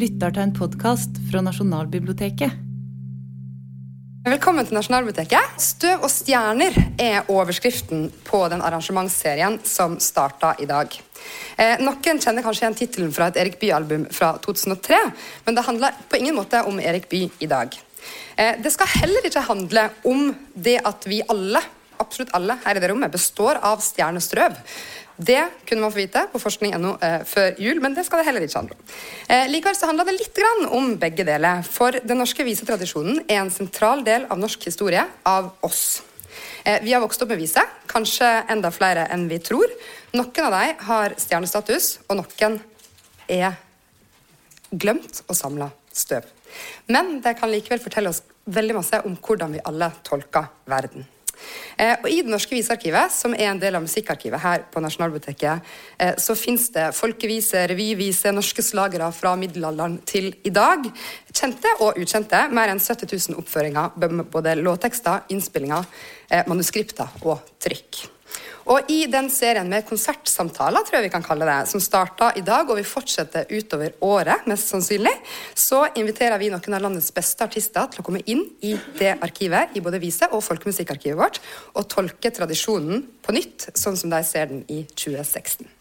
lytter til en podkast fra Nasjonalbiblioteket. Velkommen til Nasjonalbiblioteket. Støv og stjerner er overskriften på den arrangementsserien som starta i dag. Eh, noen kjenner kanskje igjen tittelen fra et Erik Bye-album fra 2003, men det handler på ingen måte om Erik Bye i dag. Eh, det skal heller ikke handle om det at vi alle absolutt alle her i det rommet består av stjernestrøv. Det kunne man få vite på forskning.no eh, før jul, men det skal det heller ikke handle om. Eh, likevel så handler det litt om begge deler, for den norske visetradisjonen er en sentral del av norsk historie av oss. Eh, vi har vokst opp med vise, kanskje enda flere enn vi tror. Noen av dem har stjernestatus, og noen er glemt og samla støv. Men de kan likevel fortelle oss veldig masse om hvordan vi alle tolker verden. Eh, og I Det norske visearkivet, som er en del av musikkarkivet her på Nasjonalbiblioteket, eh, så fins det folkevise, revyvise, norske slagere fra middelalderen til i dag. Kjente og ukjente. Mer enn 70 000 oppføringer, både låttekster, innspillinger, eh, manuskripter og trykk. Og I den serien med konsertsamtaler, tror jeg vi kan kalle det, som starta i dag og vil fortsette utover året, mest sannsynlig, så inviterer vi noen av landets beste artister til å komme inn i det arkivet, i både vise- og folkemusikkarkivet vårt, og tolke tradisjonen på nytt, sånn som de ser den i 2016.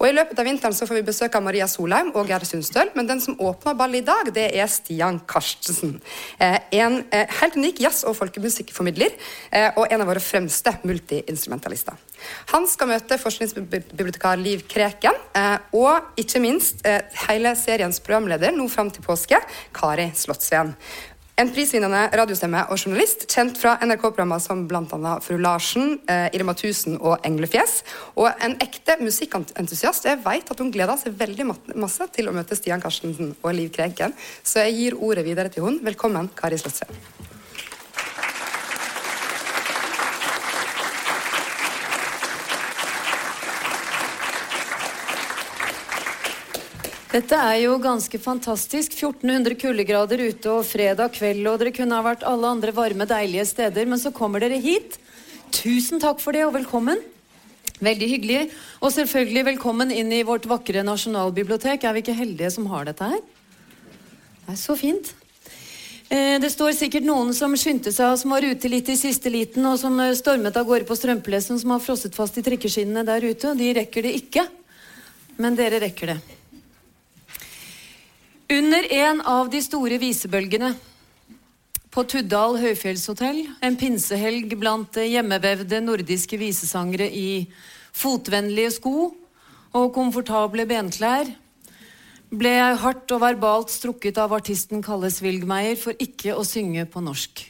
Og I løpet av vinteren så får vi besøk av Maria Solheim og Gerd Sundstøl, men den som åpner ballet i dag, det er Stian Karstensen. Eh, en eh, helt unik jazz- og folkemusikkformidler, eh, og en av våre fremste multiinstrumentalister. Han skal møte forskningsbibliotekar Liv Kreken, og ikke minst hele seriens programleder nå fram til påske, Kari Slottsveen. En prisvinnende radiostemme og journalist, kjent fra NRK-programmer som bl.a. Fru Larsen, eh, Irma 1000 og Englefjes. Og en ekte musikkentusiast. Jeg vet at hun gleder seg veldig masse til å møte Stian Karstensen og Liv Krenken, så jeg gir ordet videre til hun. Velkommen, Kari Slottsveen. Dette er jo ganske fantastisk. 1400 kuldegrader ute og fredag kveld, og dere kunne ha vært alle andre varme, deilige steder, men så kommer dere hit. Tusen takk for det, og velkommen. Veldig hyggelig. Og selvfølgelig velkommen inn i vårt vakre nasjonalbibliotek. Er vi ikke heldige som har dette her? Det er så fint. Eh, det står sikkert noen som skyndte seg, som var ute litt i siste liten, og som eh, stormet av gårde på strømpelessen, som har frosset fast i trikkeskinnene der ute. De rekker det ikke. Men dere rekker det. Under en av de store visebølgene på Tuddal høyfjellshotell, en pinsehelg blant hjemmevevde nordiske visesangere i fotvennlige sko og komfortable benklær, ble jeg hardt og verbalt strukket av artisten Kalle Svilgmeier for ikke å synge på norsk.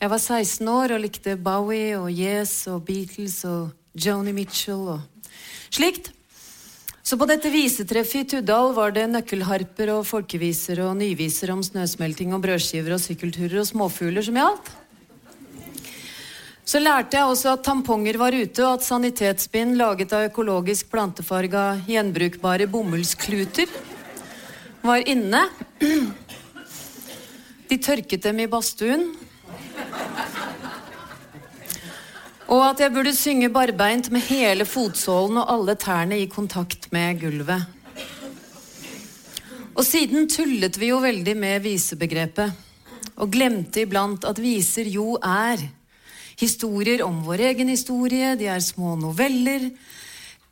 Jeg var 16 år og likte Bowie og Yes og Beatles og Joni Mitchell og slikt. Så på dette visetreffet i Tuddal var det nøkkelharper og folkeviser og nyviser om snøsmelting og brødskiver og sykkelturer og småfugler som gjaldt. Så lærte jeg også at tamponger var ute, og at sanitetsbind laget av økologisk plantefarga gjenbrukbare bomullskluter var inne. De tørket dem i badstuen. Og at jeg burde synge barbeint med hele fotsålen og alle tærne i kontakt med gulvet. Og siden tullet vi jo veldig med visebegrepet, og glemte iblant at viser jo er historier om vår egen historie, de er små noveller,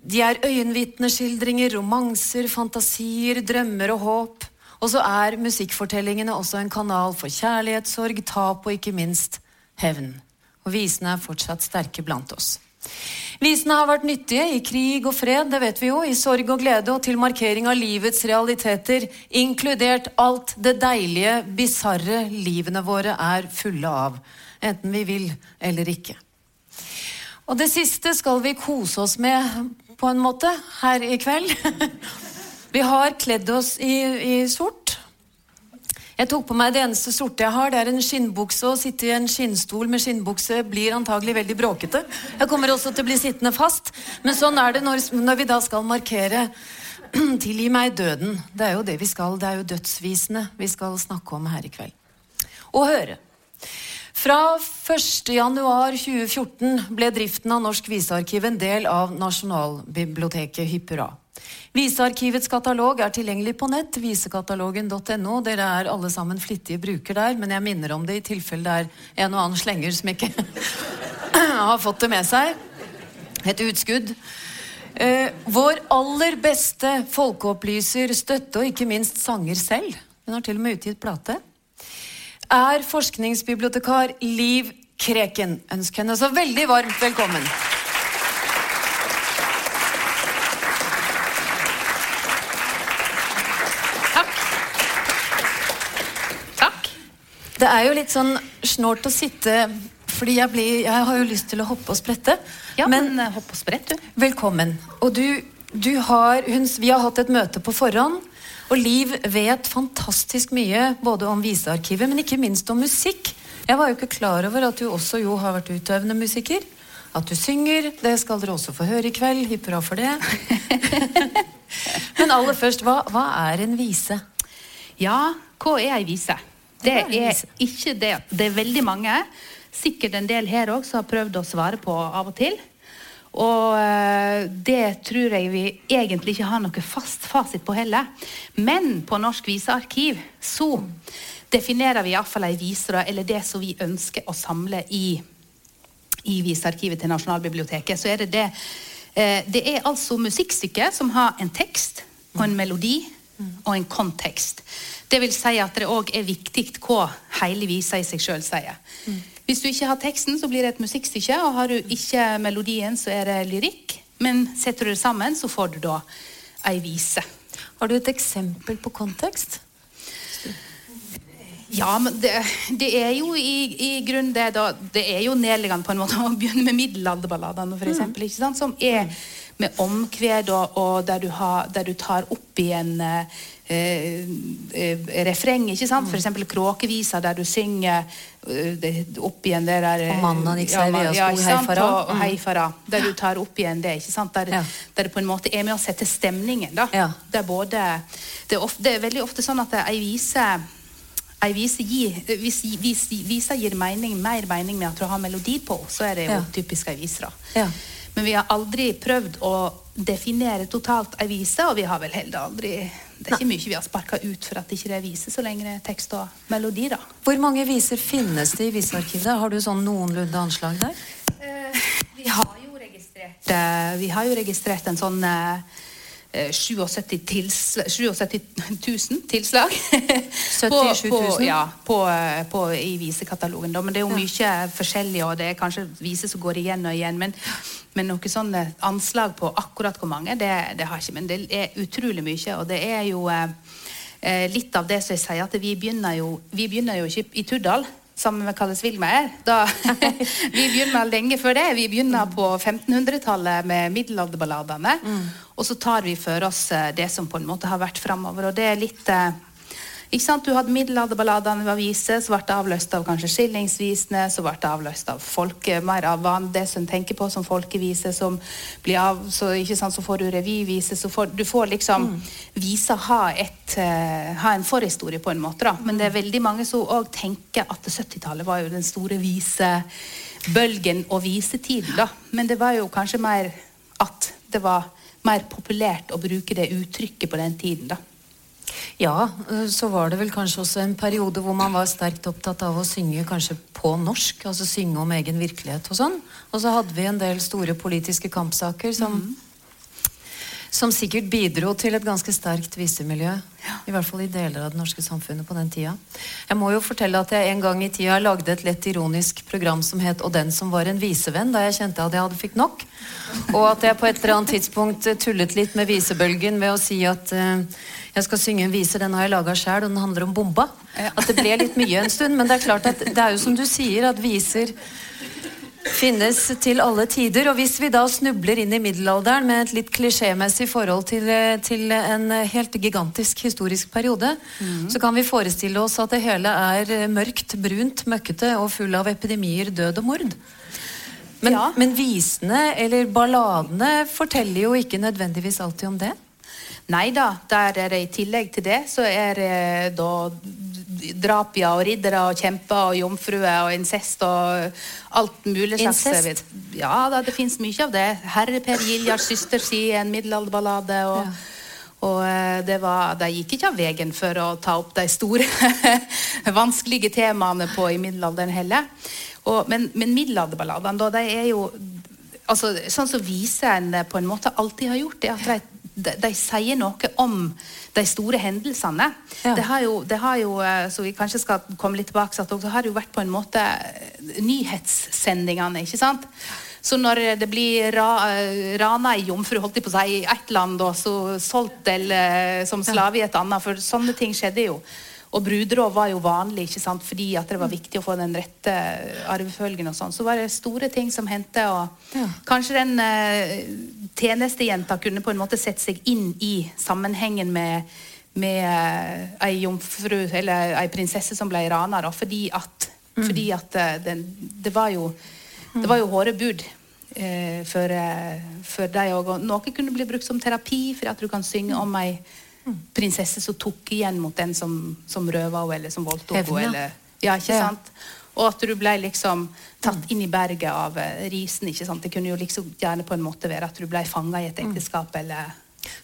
de er øyenvitneskildringer, romanser, fantasier, drømmer og håp. Og så er musikkfortellingene også en kanal for kjærlighetssorg, tap og ikke minst hevn og visene er fortsatt sterke blant oss. Visene har vært nyttige i krig og fred, det vet vi jo, i sorg og glede og til markering av livets realiteter, inkludert alt det deilige, bisarre livene våre er fulle av, enten vi vil eller ikke. Og det siste skal vi kose oss med, på en måte, her i kveld. Vi har kledd oss i, i sort. Jeg tok på meg det eneste sorte jeg har. Det er en skinnbukse. Å sitte i en skinnstol med skinnbukse blir antagelig veldig bråkete. Jeg kommer også til å bli sittende fast. Men sånn er det når, når vi da skal markere Tilgi meg døden. Det er jo det vi skal. Det er jo dødsvisene vi skal snakke om her i kveld. Og høre. Fra 1.1.2014 ble driften av Norsk visearkiv en del av Nasjonalbiblioteket hypp hurra. Visearkivets katalog er tilgjengelig på nett, visekatalogen.no. Dere er alle sammen flittige bruker der, men jeg minner om det i tilfelle det er en og annen slenger som ikke har fått det med seg. Et utskudd. Eh, vår aller beste folkeopplyser, støtte og ikke minst sanger selv, hun har til og med utgitt plate, er forskningsbibliotekar Liv Kreken. Ønsk henne så veldig varmt velkommen. Det er jo litt sånn snålt å sitte fordi jeg, blir, jeg har jo lyst til å hoppe og sprette. Ja, men, men hopp og sprett, du. Velkommen. Og du, du har, hun, vi har hatt et møte på forhånd. Og Liv vet fantastisk mye både om visearkivet, men ikke minst om musikk. Jeg var jo ikke klar over at du også jo har vært utøvende musiker. At du synger. Det skal dere også få høre i kveld. Hipp hurra for det. men aller først, hva, hva er en vise? Ja, hva er ei vise? Det er ikke det. Det er veldig mange, sikkert en del her òg, som har prøvd å svare på av og til. Og eh, det tror jeg vi egentlig ikke har noe fast fasit på heller. Men på Norsk visearkiv så definerer vi iallfall ei viser, eller det som vi ønsker å samle i, i visearkivet til Nasjonalbiblioteket. Så er det det eh, Det er altså musikkstykker som har en tekst og en melodi og en kontekst. Det vil si at det òg er viktig hva hele visa i seg sjøl sier. Mm. Hvis du ikke har teksten, så blir det et musikkstykke. Og har du ikke melodien, så er det lyrikk. Men setter du det sammen, så får du da ei vise. Har du et eksempel på kontekst? Ja, men det, det, er jo i, i grunnen det da Det er jo nedliggende på en måte å begynne med middelalderballadene, f.eks. Mm. Som er med omkved, og, og der, du har, der, du tar opp i en eh, Eh, eh, refreng. ikke sant? F.eks. Kråkevisa, der du synger eh, opp igjen det der Og mannen ikke ja, sko heifara. Og, og heifara. Der du tar opp igjen det. ikke sant? Der, ja. der det på en måte er med å sette stemningen. da. Ja. Det, er både, det, er ofte, det er veldig ofte sånn at ei vise ei vise gir, hvis visa gir mening, mer mening med at du har melodi på, så er det jo ja. typisk ei vise. Ja. Men vi har aldri prøvd å definere totalt ei vise, og vi har vel heller aldri det er ikke mye vi har sparka ut for at det ikke er vise, så lenge det er tekst og melodi. da. Hvor mange viser finnes det i visearkivet? Har du sånn noenlunde anslag der? Uh, vi, har jo registrert, uh, vi har jo registrert en sånn uh, 77, tilslag, 77 000 tilslag. 77 000? ja, på, på, i visekatalogen. Da. Men det er jo mye forskjellig, og det er kanskje viser som går igjen og igjen. Men men noe sånn eh, anslag på akkurat hvor mange, det, det har ikke. Men det er utrolig mye. Og det er jo eh, eh, litt av det som jeg sier, at vi begynner jo, vi begynner jo ikke i Turdal. Sammen med Kalles Vilmeier. vi begynner lenge før det. Vi begynner på 1500-tallet med middelalderballadene. Mm. Og så tar vi for oss eh, det som på en måte har vært framover. Og det er litt ikke sant? Du hadde middelalderballadene i aviser, så ble det avløst av kanskje skillingsvisene, så ble det avløst av folke, mer av det som en tenker på som folkevise, som blir av, så, ikke sant? så får du revyvise, så får du får liksom mm. visa ha, et, uh, ha en forhistorie på en måte, da. Men det er veldig mange som òg tenker at 70-tallet var jo den store visebølgen og visetiden, da. Men det var jo kanskje mer at det var mer populært å bruke det uttrykket på den tiden, da. Ja, eh, så var det vel kanskje også en periode hvor man var sterkt opptatt av å synge kanskje på norsk. Altså synge om egen virkelighet og sånn. Og så hadde vi en del store politiske kampsaker som, mm. som sikkert bidro til et ganske sterkt visemiljø. Ja. I hvert fall i deler av det norske samfunnet på den tida. Jeg må jo fortelle at jeg en gang i tida lagde et lett ironisk program som het 'Og den som var en visevenn', da jeg kjente at jeg hadde fikk nok. Og at jeg på et eller annet tidspunkt tullet litt med visebølgen ved å si at uh, jeg skal synge en vise, den har jeg laga sjæl, og den handler om bomba. At det ble litt mye en stund. Men det er klart at det er jo som du sier, at viser finnes til alle tider. Og hvis vi da snubler inn i middelalderen med et litt klisjémessig forhold til, til, en helt gigantisk historisk periode, mm. så kan vi forestille oss at det hele er mørkt, brunt, møkkete og full av epidemier, død og mord. Men, ja. men visene, eller balladene, forteller jo ikke nødvendigvis alltid om det. Nei da, der er det i tillegg til det så er det da drapia ja, og riddere og kjemper og jomfruer og incest og alt mulig slags Incest? Ja da, det fins mye av det. Herre Per Giljards søster sier en middelalderballade. og Og eh, det var, De gikk ikke av veien for å ta opp de store, vanskelige temaene på i middelalderen heller. Og, men, men middelalderballadene, da, de er jo altså, Sånn som viseren på en måte alltid har gjort, det at de, de, de sier noe om de store hendelsene. Ja. Det har jo, det har jo, eh, så vi kanskje skal komme litt tilbake, så at det har jo vært på en måte eh, nyhetssendingene, ikke sant? Så når det blir ra, eh, rana ei jomfru holdt de på å si, i ett land, og så solgt eller som slave i et annet, for sånne ting skjedde jo. Og brudråd var jo vanlig, ikke sant? fordi at det var viktig å få den rette arvefølgen. og sånn. Så var det store ting som hendte. og Ja. Kanskje den eh, tjenestejenta kunne på en måte sette seg inn i sammenhengen med, med eh, ei jomfru, eller ei prinsesse som ble rana, da, fordi at, fordi at eh, den, det var jo det var jo hårde bud eh, for, eh, for deg òg. Og noe kunne bli brukt som terapi, for at du kan synge om ei prinsesse som tok igjen mot den som, som røva henne, eller som voldtok henne. Ja, ikke sant? Og at du ble liksom tatt inn i berget av eh, risen. ikke sant? Det kunne jo liksom gjerne på en måte være at du ble fanga i et ekteskap, eller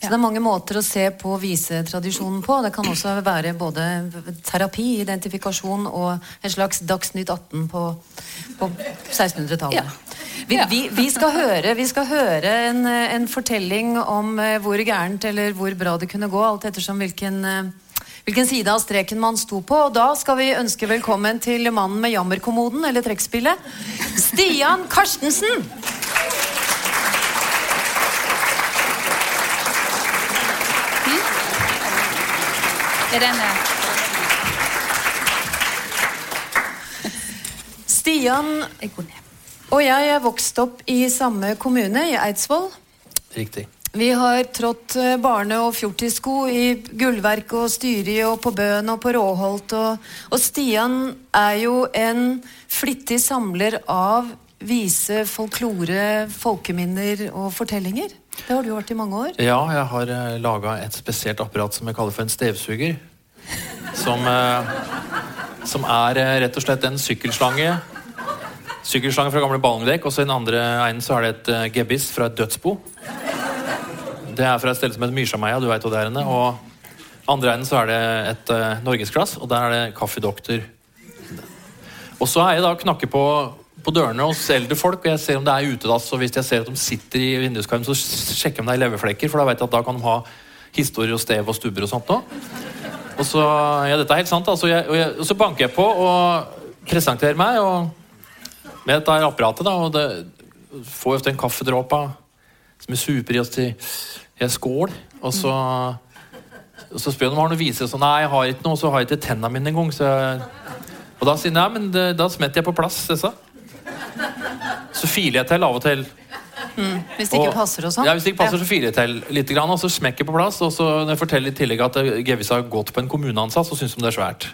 Så det er mange måter å se på visetradisjonen på. Det kan også være både terapi, identifikasjon og en slags Dagsnytt 18 på, på 1600-tallet. Ja. Vi, vi, vi skal høre, vi skal høre en, en fortelling om eh, hvor gærent eller hvor bra det kunne gå, alt ettersom hvilken, eh, hvilken side av streken man sto på. Og da skal vi ønske velkommen til mannen med jammerkommoden, eller trekkspillet. Stian Karstensen! Er Stian og jeg er vokst opp i samme kommune, i Eidsvoll. Riktig. Vi har trådt eh, barne- og fjortissko i Gullverk og Styri og på Bøen og på Råholt. Og, og Stian er jo en flittig samler av vise folklore, folkeminner og fortellinger. Det har du vært i mange år. Ja, jeg har uh, laga et spesielt apparat som jeg kaller for en stevsuger. Som, eh, som er eh, rett og slett en sykkelslange. Sykkelslange fra gamle ballongdekk, og så i den andre enden så er det et uh, gebiss fra et dødsbo. Det er fra et sted som heter Myrsameia, du veit hvor det er henne. Og andre enden så er det et uh, norgesglass, og der er det kaffedoktor. Og så er jeg da knakke på, på dørene hos eldre folk, og jeg ser om det er utedass. Og hvis jeg ser at de sitter i vinduskarmen, så sjekker jeg om det er leverflekker, for da vet jeg at da kan de ha historier og stev og stubber og sånt òg. Og så Ja, dette er helt sant, altså. Jeg, og, jeg, og så banker jeg på og presenterer meg og, med dette apparatet, da, og det får ofte en kaffedråpe som er super i oss til jeg skål, og så og så spør jeg om de har noe vise. Så nei, jeg har ikke noe, og så har jeg ikke tennene mine engang. Og da sier de nei, men det, da smetter jeg på plass disse. Så filer jeg til av og til. Hvis det ikke passer og sånn. Ja, hvis det ikke passer, så filer jeg til litt, grann, og så smekker på plass. Og så når jeg forteller i tillegg at Gevis har gått på en kommuneansatt, så syns de det er svært.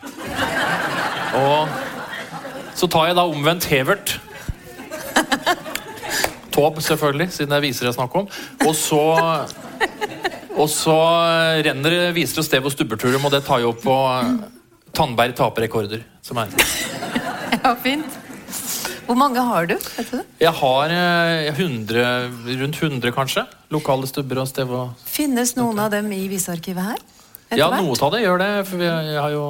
Og så tar jeg da omvendt Hevert. Taube, selvfølgelig, siden det er visere jeg snakker om. Og så og så renner det viser stev og stubberturum, og det tar jo opp på Tandberg taper rekorder. Som er. Ja, fint. Hvor mange har du? Vet du? Jeg har eh, 100, rundt 100, kanskje. Lokale stubber og stev og Finnes noen av dem i visearkivet her? Ja, hvert? noe av det gjør det. For vi, jeg har jo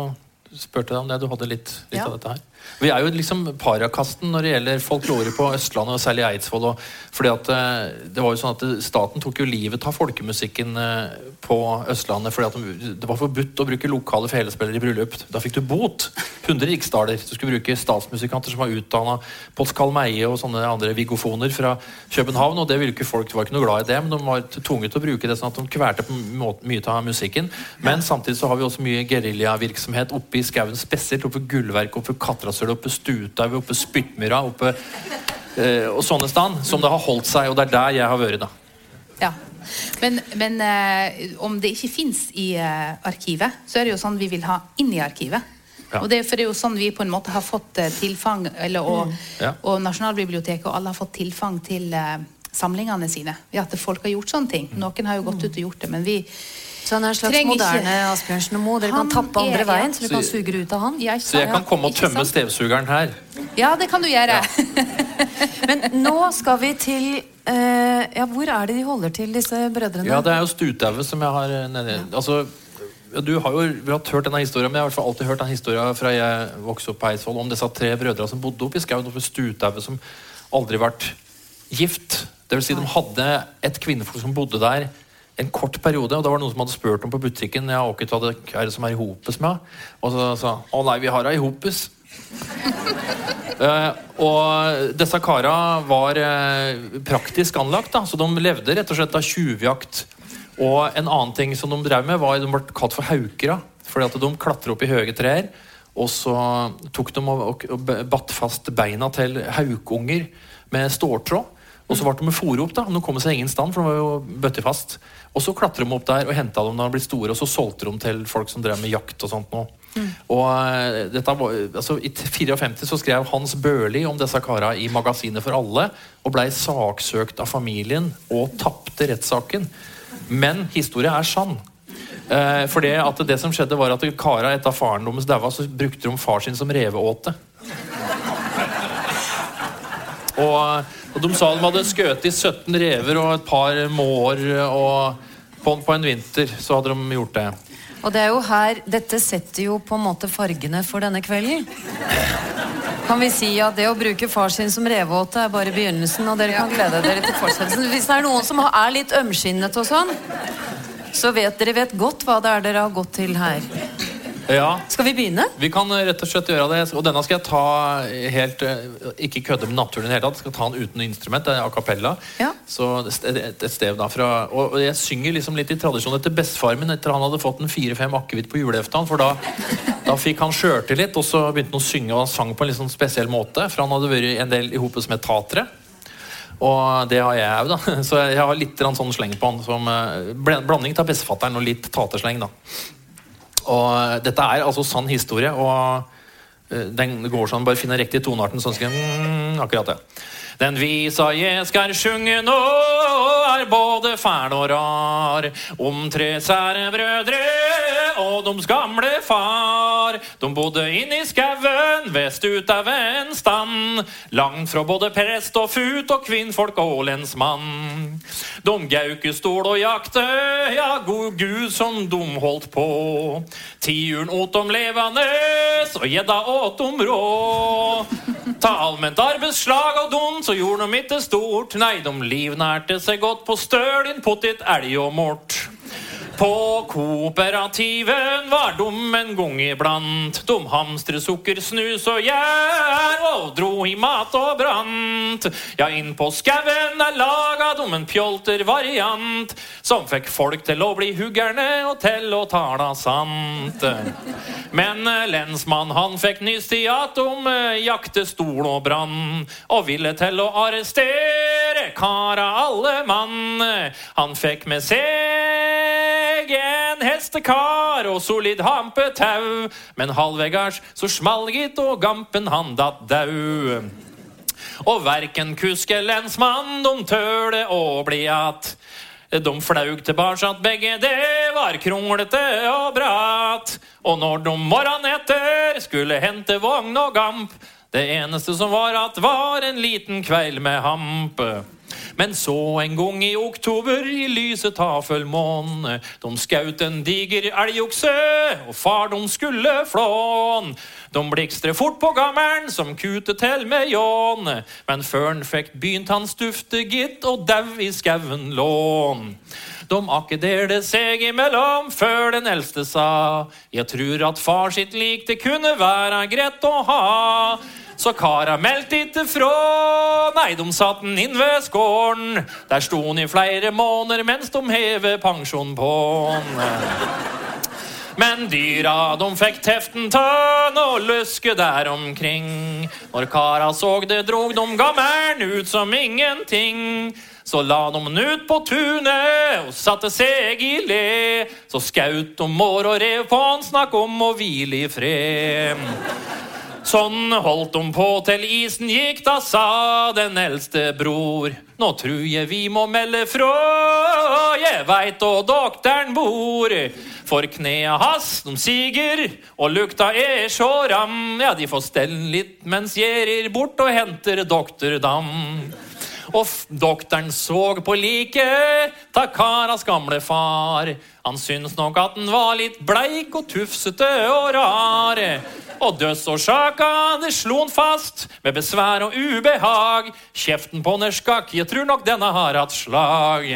spurt deg om det. Du hadde litt, litt Ja. av dette her. Vi er jo liksom parakasten når det gjelder folklore på Østlandet, og særlig Eidsvoll. Og, fordi at eh, det var jo sånn at Staten tok jo livet av folkemusikken eh, på Østlandet. fordi at Det var forbudt å bruke lokale felespillere i bryllup. Da fikk du bot. 100 riksdaler. Du skulle bruke statsmusikanter som var utdanna på Skalmeie og sånne andre vigofoner fra København. og det ville ikke folk, de var ikke noe glad i det, men de var tvunget til å bruke det sånn at de kvelte på mye av musikken. Men samtidig så har vi også mye geriljavirksomhet oppe i skauen, spesielt oppe ved Gullverk, oppe ved Katrasøl, oppe Stuthaug, oppe Spyttmyra, oppe eh, og sånne steder som det har holdt seg, og det er der jeg har vært, da. Ja. Men, men eh, om det ikke fins i eh, arkivet, så er det jo sånn vi vil ha inn i arkivet. Ja. Og det, er- for det er jo sånn vi på en måte har fått eh, tilfang, eller, og, Ja. og Nasjonalbiblioteket og alle har fått tilfang til eh, samlingene sine. Ved at folk har gjort sånne ting. Noen har jo gått ut og gjort det, men vi, Så han er en slags Trenger ikke- moderne Asbjørnsen og Moe. Dere kan tappe andre er- ja. veien, så dere kan suge det ut av han. Ja, Så jeg kan komme og Ikke tømme sant? stevsugeren her. Ja, det kan du gjøre. Men nå skal vi til eh, Ja, hvor er det de holder til, disse brødrene? Ja, det er jo Stutauet som jeg har eh, nede Altså, ja, du har jo vi har hørt denne historien, men jeg har i hvert fall alltid hørt denne historien fra jeg vokste opp på Eidsvoll, om disse tre brødrene som bodde oppe i skauen oppe ved Stutauet, som aldri vært gift. Det vil si, de hadde et kvinnefolk som bodde der en kort periode, og da var det noen som hadde spurt dem på butikken ja, «Åket, hva er det som er i hopes med, og så sa å nei, vi har ei hopes. uh, og disse kara var uh, praktisk anlagt, da, så de levde rett og slett av tjuvjakt. Og en annen ting som de drev med, var de ble kalt for haukere. Fordi at de klatra opp i høye trær, og så tok de og, og, og batt fast beina til haukunger med ståltråd. Og så ble de fòret opp, da. De kom seg ingen stand, for de var jo bøttefast. Og så klatra de opp der og henta dem når de ble store, og så solgte de til folk som drev med jakt og sånt. Nå. Og eh, dette var, altså, I 54 så skrev Hans Børli om disse kara i Magasinet for alle, og blei saksøkt av familien og tapte rettssaken. Men historia er sann. Eh, for det, at det som skjedde var at kara etter faren deres daua, så brukte de far sin som reveåte. Og, og de sa de hadde skutt i 17 rever og et par måer, og på, på en vinter så hadde de gjort det. Og det er jo her Dette setter jo på en måte fargene for denne kvelden. Kan vi si at det å bruke far sin som reveåte er bare begynnelsen, og dere kan glede dere til fortsettelsen. Hvis det er noen som er litt ømskinnet og sånn, så vet dere vet godt hva det er dere har gått til her. Ja, Skal vi begynne? Vi kan eh, rett og slett gjøre det. Og denne skal jeg ta helt eh, Ikke kødde med naturen i det hele tatt. Skal ta den uten instrument. Det er a cappella. Ja. Så et, et, stev derfra. Og, jeg synger liksom litt i tradisjon etter bestefar min etter han hadde fått en fire-fem akevitt på julaften. For da, da fikk han sjøltillit, og så begynte han å synge, og han sang på en litt sånn spesiell måte. For han hadde vært en del i hopet som tatere. Og det har jeg òg, da. Så jeg har litt sånn sleng på han. Som eh, bl- blanding av bestefatteren og litt tatersleng, da. Og dette er altså sann historie, og eh, den går sånn, bare finner riktig tonearten, sånn mm, Akkurat det. Den visa jeg skal sjunge nå, er både fæl og rar. Om tre sære brødre og deres gamle far. De bodde inne i skauen vest ut av en stand. Langt fra både prest og fut og kvinnfolk og lensmann. De gaukestol og jakte, ja, god gud som de holdt på. Tiuren åt dem levende, og gjedda åt dem rå. Ta allment arbeidsslag og dum, så gjorde de ikke stort. Nei, de livnærte seg godt på stølin, potet, elg og mort. På kooperativen var dum en gang iblant. Dum hamstre sukker, snus og gjær og dro i mat og brant. Ja, inn på skauen er laga dum en pjolter-variant som fikk folk til å bli huggerne og til å tala sant. Men lensmann han fikk nyss i at dum eh, jakte stol og brann og ville til å arrestere kara alle mann. Han fikk med seg en hestekar og solid hampetau, men halvveggars så smalgit og gampen han datt dau. Og verken kusk eller lensmann, dom tøle å bli att. De flaug tilbake at begge det var kronglete og bratt. Og når de morgenen etter skulle hente vogn og gamp, det eneste som var at var en liten kveil med hampe. Men så en gang i oktober i lyset tafelmåne De skaut en diger elgokse, og far de skulle flån. De blikstre fort på gammelen som kute til med ljån. Men før han fikk begynt han stufte gitt, og dau i skauen lån. De akkederte seg imellom før den eldste sa Jeg tror at far sitt lik det kunne være greit å ha. Så kara meldte ikke fra, nei, de satt den inn ved skåren. Der sto han i flere måneder mens de hever pensjon på han. Men dyra de fikk teften tønn og luske der omkring. Når kara såg det, drog de gammelen ut som ingenting. Så la de ut på tunet og satte seg i le. Så skaut de mår og rev på han, snakk om å hvile i fred. Sånn holdt de på til isen gikk, da sa den eldste bror. Nå tru jeg vi må melde fra, jeg veit og doktoren bor. For knea hans, de siger, og lukta er så ram. Ja, de får stelle litt mens jeg bort og henter doktordam. Og doktoren såg på liket ta karas gamle far. Han syns nok at den var litt bleik og tufsete og rar. Og dødsårsaka, det slo han fast med besvær og ubehag. Kjeften på den er skakk, jeg tror nok denne har hatt slag.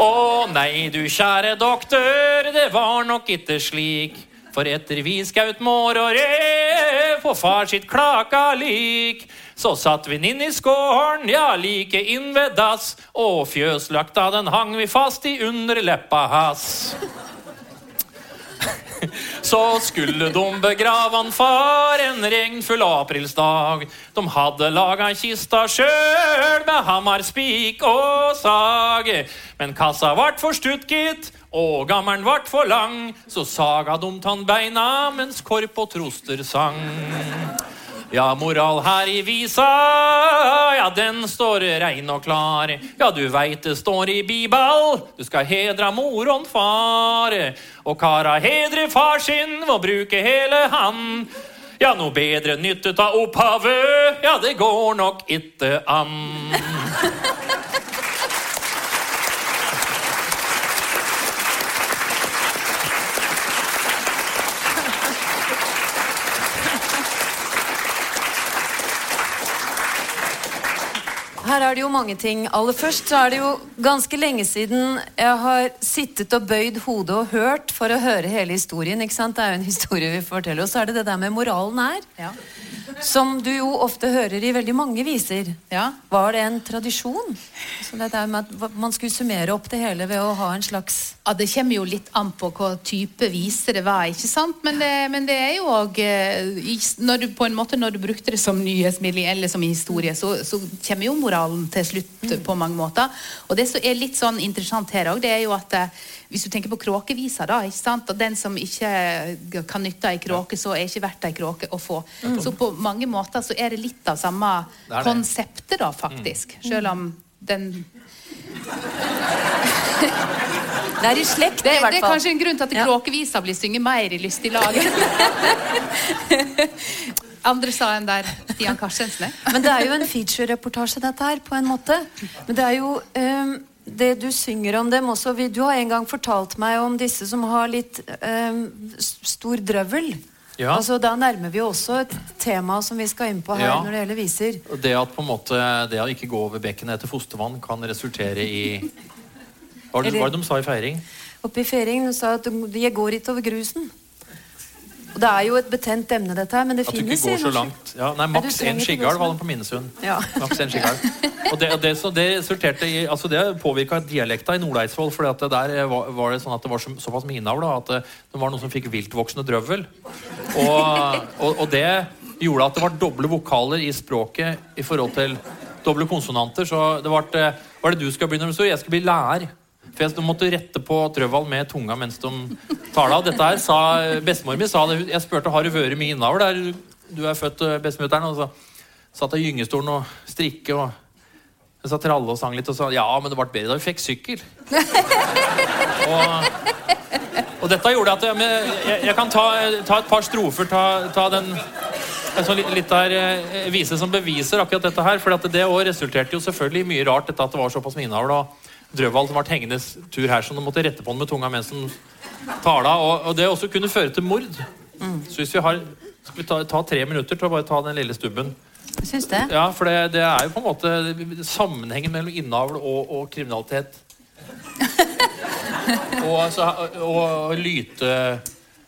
Å nei, du kjære doktor, det var nok ikke slik. For etter vi skaut mår og rev på far sitt klaka lik, så satt vi inn i skåren, ja, like inn ved dass, og fjøslakta den hang vi fast i underleppa hass. Så skulle de begrave han far en regnfull aprilsdag. De hadde laga kista sjøl med hammer, spik og sag. Men kassa vart for stutt, gitt, og gammelen vart for lang. Så saga de tann beina mens korp og troster sang. Ja, moral her i visa, ja, den står rein og klar. Ja, du veit det står i Bibel, du skal hedra mor og far. Og kara hedre far sin ved å bruke hele han. Ja, noe bedre nyttet av opphavet, ja, det går nok ikke an. Her er det jo mange ting. Aller først så er det jo ganske lenge siden jeg har sittet og bøyd hodet og hørt for å høre hele historien. ikke sant? Det er jo en historie vi forteller. Og så er det det der med moralen her. Ja. Som du jo ofte hører i veldig mange viser. Ja. Var det en tradisjon? Så det der med at man skulle summere opp det hele ved å ha en slags Ja, Det kommer jo litt an på hva type vise det var. ikke sant? Men det, men det er jo òg når, du- på en måte når du brukte det som nyhetsmiddel eller som historie, så, så kommer jo moralen til slutt på mange måter. Og det som er litt sånn interessant her òg, det er jo at eh, hvis du tenker på kråkevisa, da, ikke sant? og den som ikke kan nytte ei kråke, så er ikke verdt ei kråke å få. Så på mange måter så er det litt av samme Det det. konseptet, da, faktisk. Selv om den Det er i slekt, det, i hvert det er kanskje en grunn til at Ja. kråkevisa blir synget mer i lystig lag. Andre sa en der Stian Karstensen. Men det er jo en feature-reportasje, dette her, på en måte. Men det er jo um, det du synger om dem også Du har en gang fortalt meg om disse som har litt um, stor drøvel. Ja. Altså, da nærmer vi også et tema som vi skal inn på her Ja. når det gjelder viser. Det at på en måte, det å ikke gå over bekkenet etter fostervann kan resultere i Hva var det, hva det de sa i feiring? Oppe i feiringen de sa at jeg går ikke over grusen. Og det er jo et betent emne, dette her, men det At du ikke finnes i går så langt. Ja, nei, Maks én ikke gå skiggalv var den på Minnesund. Ja. Maks en skiggalv. Og det, og det, så det resulterte i altså Det påvirka dialekta i Nord-Eidsvoll. For der var, var det sånn at det var så, såpass mye innavl at det, det var noen som fikk viltvoksende drøvel. Og, og, og det gjorde at det var doble vokaler i språket i forhold til doble konsonanter. Så det var, var det du skal bli når du står? Jeg skal bli lærer. For jeg måtte rette på Trøvald med tunga mens de tala. av. dette her sa bestemor mi sa det. Jeg spurte har du vært mye innavl der du er født, eh, bestemutteren. Og så satt jeg i gyngestolen og strikke og jeg satt tralle og sang litt og sa ja, men det ble bedre da vi fikk sykkel. og, og dette gjorde at jeg, jeg, jeg kan ta, ta et par strofer, ta, ta den en sånn litt, litt der eh, vise som beviser akkurat dette her. For at det òg resulterte jo selvfølgelig i mye rart, dette at det var såpass mye innavl. Drøvald som ble hengende tur her, så han måtte rette på den med tunga mens han tala. Og, og det også kunne føre til mord. Så hvis vi har Skal vi ta, ta tre minutter til å bare ta den lille stubben? Syns det. Ja, for det, det er jo på en måte sammenhengen mellom innavl og, og kriminalitet. og, altså, og lyte,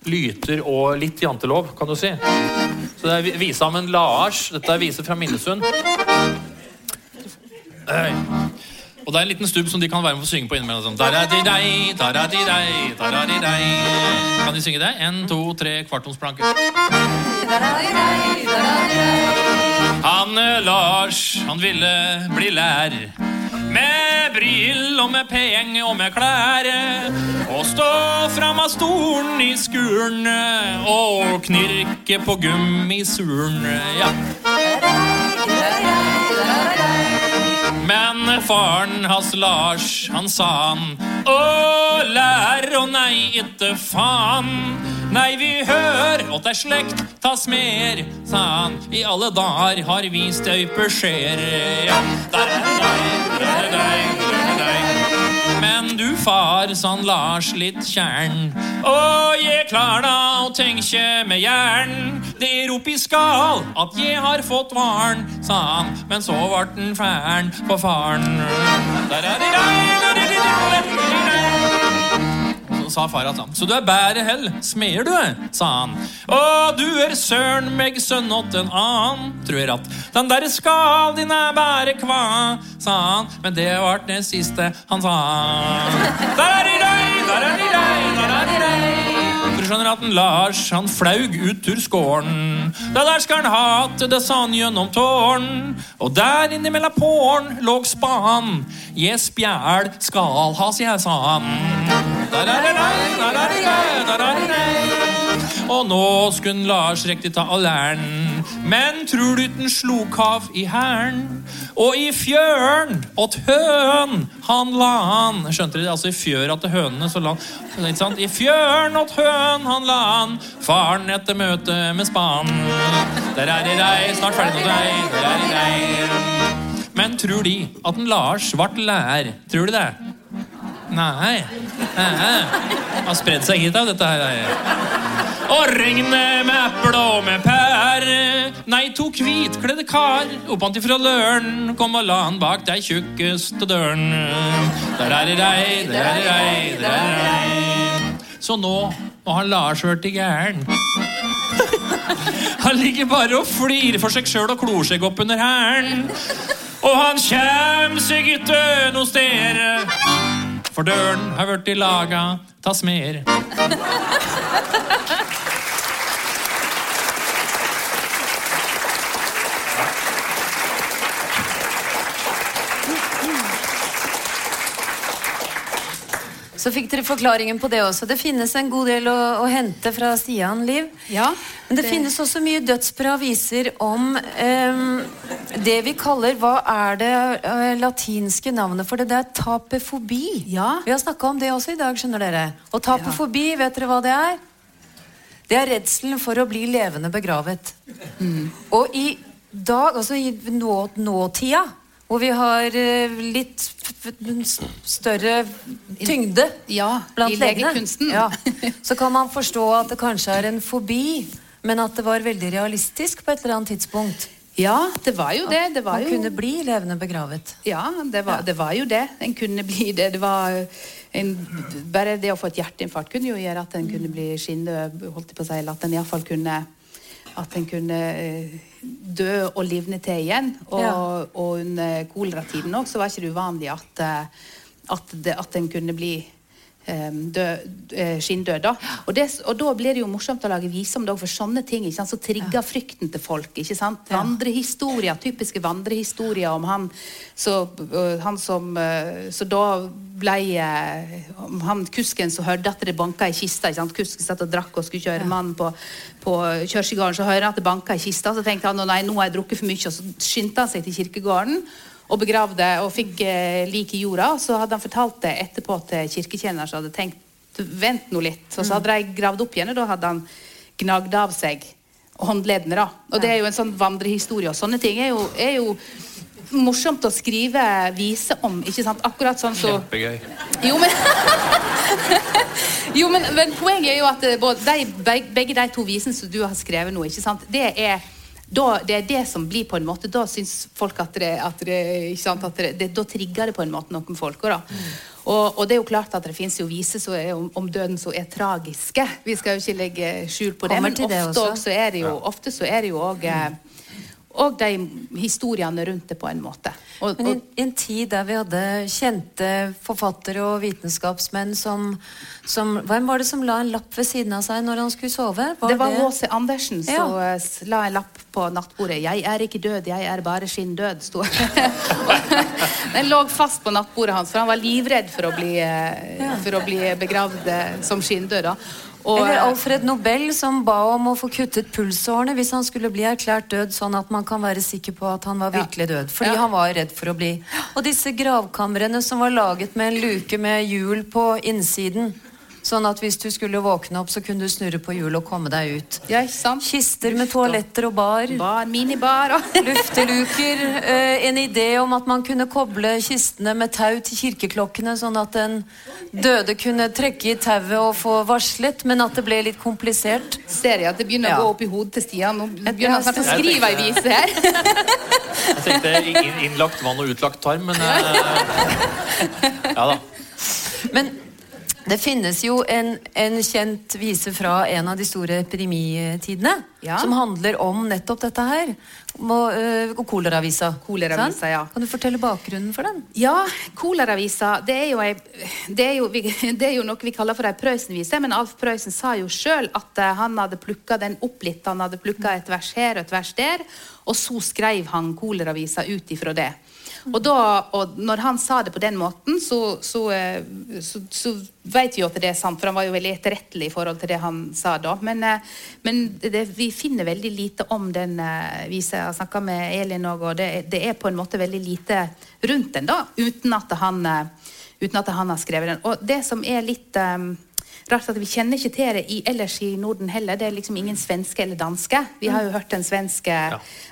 lyter og litt jantelov, kan du si. Så det er visa om en Lars. Dette er vise fra Minnesund. Øy. Og det er en liten stubb som de kan være med å synge på innimellom. Sånn. Da-da-di-dei, da-da-di-dei, da-da-di-dei. Kan de synge det? En, to, tre, kvartomsplanker. Han Lars, han ville bli lær. Med brill og med penger og med klær. Og stå fram av stolen i skuren og knirke på gummisuren. Ja. Men faren hans Lars, han sa han Å, lærer og nei, itte faen. Nei, vi hører åt ei slekt tas mer, sa han. I alle dager har vi støyper skjer. Ja. Der er det der er det deg, der du far, han Lars litt tjern. Og jeg klar da å tenke med jern. Det rop i skal at jeg har fått varen, sa han. Men så vart den færen på faren. Der er det der, der er det der, der er det deg. Så sa far at han Så du er bære hell, smeder du sa han. Å, du er søren meg sønn åt en annen, tror jeg at den derre skal din er bære kva, sa han. Men det vart det siste han sa. Der er de deg, der er de deg, der er de deg. Skjønner at en Lars han flaug ut ur skåren. Da der skal han hate, det sa han gjennom tårn. Og der innimellom påren låg span. Je spjæl skal ha, sier jeg, sa han. Og nå skulle Lars riktig ta all æren. Men tror du den slo kav i hæren? Og i fjøren åt høn han la han. Skjønte dere? Altså i fjør at hønene så la han ikke sant? I fjøren åt høn han la han. Faren etter møte med span. Der er det deg, snart ferdig med deg. Der er det deg. Men tror de at en Lars vart lær? Tror de det? Nei. Nei. Har spredd seg hit av dette her. Og regnet med eple og med pære. Nei, to hvitkledde kar oppantifra løren kom og la han bak dei tjukkeste døren. Der er det deg, der er deg, der er deg. Så nå må han Lars blitt gæren. Han ligger bare og flirer for seg sjøl og klor seg opp under hælen. Og han kjem seg ikke noe sted. For døren har blitt laga ta smer. Så fikk dere forklaringen på det også. Det finnes en god del å, å hente fra Stian Liv. Ja, Men det, det- finnes også mye dødsbra viser om um, det vi kaller Hva er det uh, latinske navnet for det? Det er tapefobi. Ja. Vi har snakka om det også i dag, skjønner dere. Og tapefobi, vet dere hva det er? Det er redselen for å bli levende begravet. Mm. Og i dag, altså i nå, nåtida, hvor vi har eh, litt større tyngde Ja, blant legene, ja, så kan man forstå at det kanskje er en fobi, men at det var veldig realistisk på et eller annet tidspunkt. Ja, det var jo det. Det var Man jo kunne bli levende begravet. Ja, det var, det var jo det. En kunne bli det. det var en, bare det å få et hjerteinfarkt kunne jo gjøre at en kunne bli skinnende, holdt på å si, eller at en iallfall kunne at en kunne eh, dø og livne til igjen. Og, Ja. og under koleratiden òg så var ikke det uvanlig at, eh, at, det, at en kunne bli skinndød. Da. Og, det, og da blir det jo morsomt å lage vise om for sånne ting ikke sant, så trigger frykten til folk. ikke sant? Vandrehistorier, typiske vandrehistorier om han, så, han som Så da ble om han kusken som hørte at det banka i kista. ikke sant? Kusken satt og drakk og skulle kjøre mannen på, på kirkegården. Så hører han at det banka i kista, så tenkte han nei, nå har jeg drukket for mye. Og så skyndte han seg til kirkegården og begravde og fikk eh, lik i jorda. Så hadde han fortalt det etterpå til kirketjener som hadde tenkt vent nå litt. Og så hadde de gravd opp igjen, og da hadde han gnagd av seg håndleddene. da. Og det er jo en sånn vandrehistorie, og sånne ting er jo, er jo morsomt å skrive vise om. ikke sant? Akkurat sånn så Kjempegøy. Jo, men Jo, men, men poenget er jo at eh, både de, begge de to visene som du har skrevet nå, ikke sant? det er da, det er det som blir på en måte Da syns folk at det, at det, ikke sant, at det, det Da trigger det på en måte noen folk. også, Da. Og, og det er jo klart at det fins jo viser som er om, om døden som er tragiske. Vi skal jo ikke legge skjul på det, Kommer men ofte, også. også er det jo, ofte så er det jo òg og de historiene rundt det på en måte. Og, Men i, i en tid der vi hadde kjente forfattere og vitenskapsmenn som, som Hvem var det som la en lapp ved siden av seg når han skulle sove? det var H.C. Andersen som la en lapp på nattbordet. 'Jeg er ikke død, jeg er bare skinndød', sto Den lå fast på nattbordet hans, for han var livredd for å bli, eh, for å bli begravd eh, som skinndød. Og, Eller eh, Alfred Nobel som ba om å få kuttet pulsårene hvis han skulle bli erklært død, sånn at man kan være sikker på at han var virkelig død. Fordi Ja. han var redd for å bli Og disse gravkamrene som var laget med en luke med hjul på innsiden. Sånn at hvis du skulle våkne opp, så kunne du snurre på hjulet og komme deg ut. ja, sant? Kister med toaletter og bar. Bar, minibar og Lufteluker. eh, en idé om at man kunne koble kistene med tau til kirkeklokkene, sånn at den døde kunne trekke i tauet og få varslet, men at det ble litt komplisert. Ser jeg at det begynner Ja. å gå opp i hodet til Stian. Nå begynner han å skrive ei vise her. Jeg tenkte inn- innlagt vann og utlagt tarm, men eh, Ja da. Men det finnes jo en, en kjent vise fra en av de store epidemitidene, Ja. som handler om nettopp dette her. Må, øh, koleravisa. Koleravisa, ja. Kan du fortelle bakgrunnen for den? Ja, Koleravisa det er, jo ei, det, er jo, det er jo noe vi kaller for ei Prøysen-vise. Men Alf Prøysen sa jo sjøl at eh, han hadde plukka den opp litt. Han hadde plukka et vers her og et vers der, og så skrev han Koleravisa ut ifra det. Og, da, og når han sa det på den måten, så, så, eh, så, så vet vi jo at det er sant, for han var jo veldig etterrettelig i forhold til det han sa da. Men, eh, men det, vi finner veldig lite om den uh, visa. Jeg har snakka med Elin òg, og det, det er på en måte veldig lite rundt den, da, uten at han, eh, uten at han har skrevet den. Og det som er litt eh, rart, at vi kjenner ikke til det i, ellers i Norden heller. Det er liksom ingen svenske eller danske. Vi har jo hørt den svenske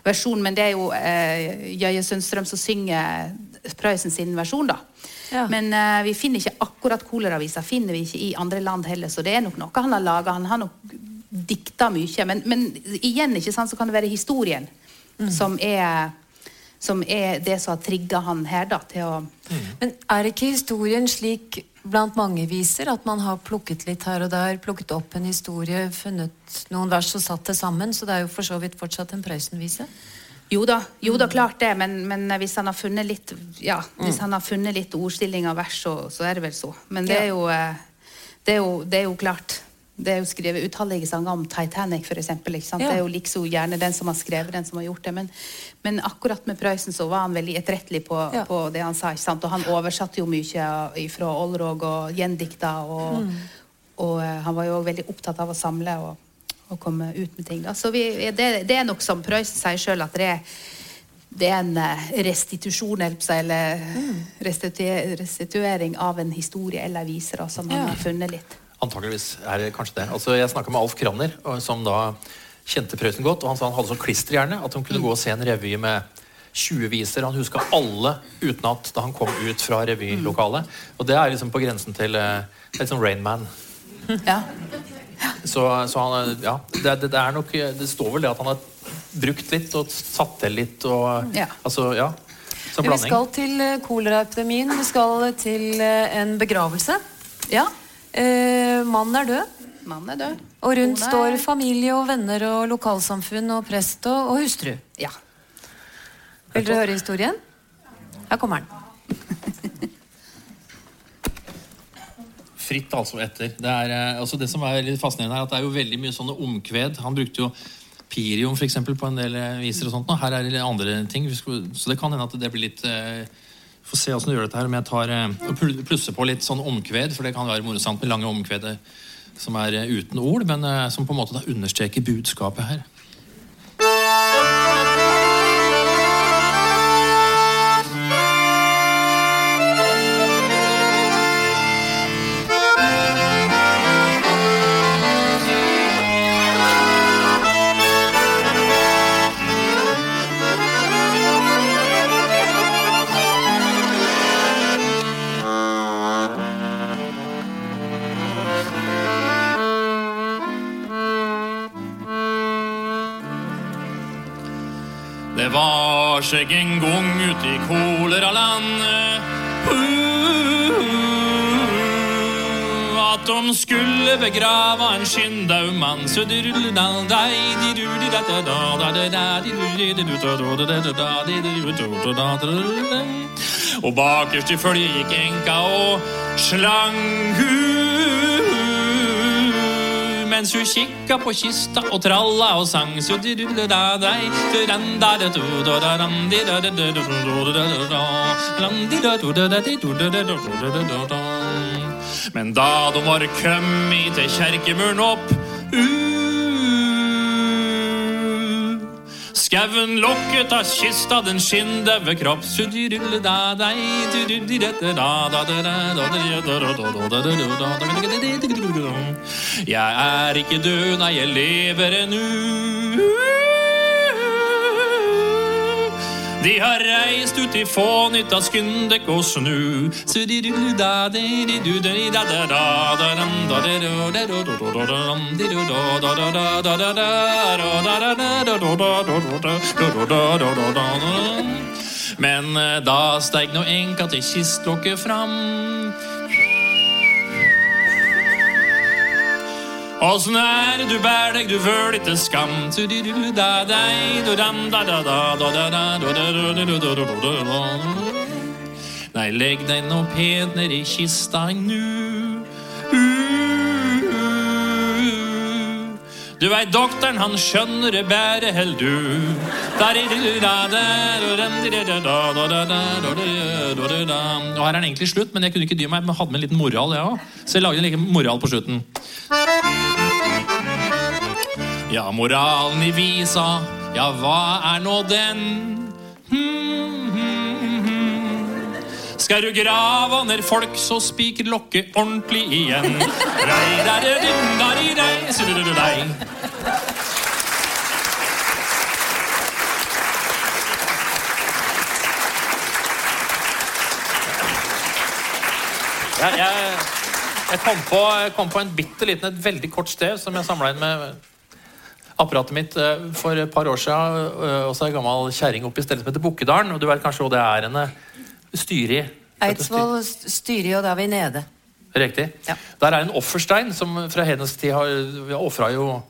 versjonen, men det er jo eh, Jøye Sundstrøm som synger Prøysen sin versjon, da. Ja. Men eh, vi finner ikke akkurat koleravisa finner vi ikke i andre land heller, så det er nok noe han har laga. Han har nok dikta mye. Men, men igjen ikke sant, så kan det være historien som, er, som er det som har trigga han her da, til å Men er ikke historien slik blant mange viser, at man har plukket litt her og der, plukket opp en historie, funnet noen vers og satt det sammen, så det er jo for så vidt fortsatt en Prøysen-vise? Jo da, jo da, klart det, men, men hvis han har funnet litt Ja, hvis han har funnet litt ordstilling av vers, så, så er det vel så. Men det er jo, eh, det er jo, det er jo klart. Det er jo skrevet utallige sanger om Titanic, for eksempel, sant? Ja. Det er jo liksom gjerne den som har skrevet den, som har gjort det. Men, men akkurat med Prøysen så var han veldig etterrettelig på, Ja. på det han sa. ikke sant? Og han oversatte jo mye fra Olrog og gjendikta. Og, og eh, han var jo også veldig opptatt av å samle og, og komme ut med ting. Da. Så vi, det, det er nok som Prøysen sier sjøl, at det er det er en eh, restitusjon eller, restitu- restituering av en historie eller viser, som han Ja. har funnet litt. Antakeligvis er det kanskje det. Altså, jeg snakka med Alf Kranner, som da kjente Prøysen godt. Og han sa han hadde sånn klisterhjerne at han kunne gå og se en revy med 20 viser. Han huska alle utenat da han kom ut fra revylokalet. Og det er liksom på grensen til eh, det er liksom Rain Man. Ja. Så, så han, ja, det, det, det er nok Det står vel det at han har brukt litt og satt til litt og Ja. Altså, ja. Vi skal til eh, koleraepidemien, vi skal til eh, en begravelse. ja. Eh, mannen er død, Mannen er død. og rundt er- står familie og venner og lokalsamfunn og prest og, og hustru. Ja. Vil dere høre historien? Her kommer den. fritt altså etter. Det, er, eh, altså det som er litt fascinerende er at det er jo veldig mye sånne omkved. Han brukte jo pirium for eksempel, på en del viser og sånt. nå. Her er det andre ting. Så det kan hende at det blir litt eh, Får se åssen du gjør dette her. Om jeg tar eh, og plusser på litt sånn omkved, for det kan være morsomt med lange omkved eh, som er eh, uten ord, men eh, som på en måte da understreker budskapet her. Seg en gang ute i koleralandet uh, at de skulle begrava en skyndau mann så Og bakerst i følget gikk enka og slang hu mens hun kikka på kista og tralla og sang. Men da de var kommet til kjerkemuren opp uh, Skauen lokket av kista, den skinndaue kropp Jeg er ikke død, nei, jeg lever ennå. De har reist ut i fånytta, skynd skundek og snu. Men eh, da steig nå enka til kistlokket fram. Åssen er det du bær deg, du føler ikke skam Nei, legg deg nå pent ned i kista nu. Du veit doktoren, han skjønner det bære hell du. Og her er den egentlig slutt, men jeg kunne ikke dy meg. Men hadde med en liten moral, jeg òg. Så jeg lagde en liten moral på slutten. Ja, moralen i visa, ja, hva er nå den? Hmm, hmm, hmm. Skal du grave ned folk, så spiker lokket ordentlig igjen. Rei, der, der, der, der, så du, du, dei. Jeg, jeg, jeg kom, på, jeg kom på en bitte liten, et veldig kort sted som jeg samla inn med apparatet mitt eh, for et par år siden. eh, Også ei gammel kjerring oppe i stedet som heter Bukkedalen. Og du vet kanskje hvor det er henne styrer i? Eidsvoll styrer og da er vi nede. Riktig. Ja. Der er en offerstein som fra hennes tid har Vi ofra jo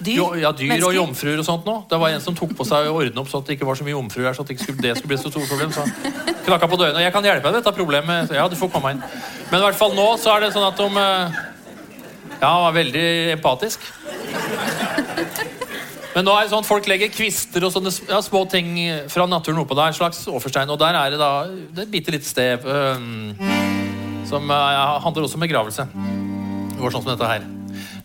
Dyr, jo, ja, dyr og jomfruer og sånt nå. Det var en som tok på seg å ordne opp så det ikke var så mye jomfruer her, så det skulle, det skulle bli så stort problem. Så knakka på dørene. Jeg kan hjelpe deg med dette problemet. Ja, du får komme inn. Men i hvert fall nå så er det sånn at de eh, Ja, han var veldig empatisk. Men nå er det sånn at folk legger kvister og sånne ja, små ting fra naturen oppå der. Slags offerstein. Og der er det da det er et bitte lite sted øhm, som eh, handler også om begravelse. Det går sånn som dette her.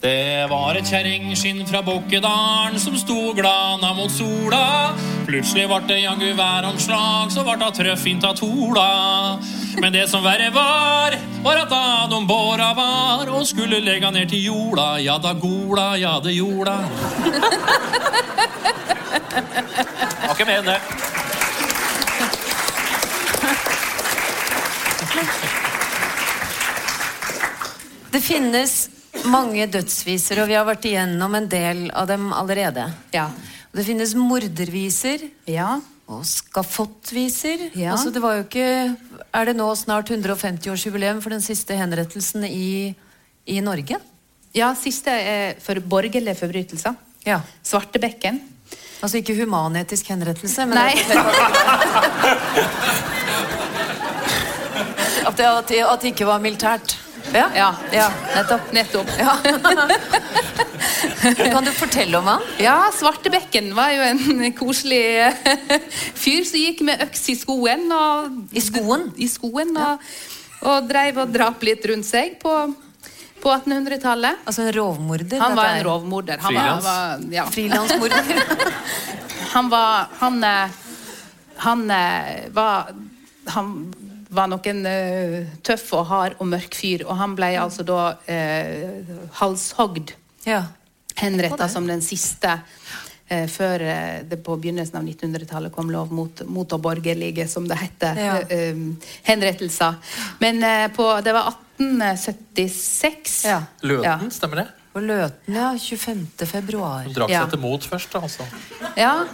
Det var et kjerringskinn fra Bukkedalen som sto glana mot sola. Plutselig vart det jaggu væromslag, så vart det trøffint av tola. Men det som verre var, var at da de båra var og skulle legge ned til jorda, ja da gola, ja det jorda. Var ikke enn det. Det finnes mange dødsviser, og vi har vært igjennom en del av dem allerede. Ja. Det finnes morderviser Ja. og skafottviser. Ja. Altså, det var jo ikke Er det nå snart 150-årsjubileum for den siste henrettelsen i, i Norge? ja siste er for borgerlige forbrytelser. Ja. Svartebekken. Altså ikke humanetisk henrettelse, men Nei. at, det, at, det, at det ikke var militært. Ja, Ja. ja nettopp. Nettopp. Ja. kan du fortelle om han? Ja, Svartebekken var jo en koselig fyr som gikk med øks i skoen. Og, I skoen? I skoen og, og dreiv og drap litt rundt seg på, på 1800-tallet. Altså en rovmorder? Han var en er. rovmorder. Han Frilans. var, ja. Frilansmorder. han var Han, eh, han eh, var Han var nok en uh, tøff og hard og mørk fyr, og han ble altså da uh, halshogd. ja. Henretta som den siste uh, før det på begynnelsen av 1900-tallet kom lov mot, mot å borgerlige, som det heter. Ja. henrettelser. Men på, det var 1876. Ja. Løten, Ja. stemmer det? På Løten, ja. 25. februar. Du drakk Ja. seg til mot først, da. Altså. Ja.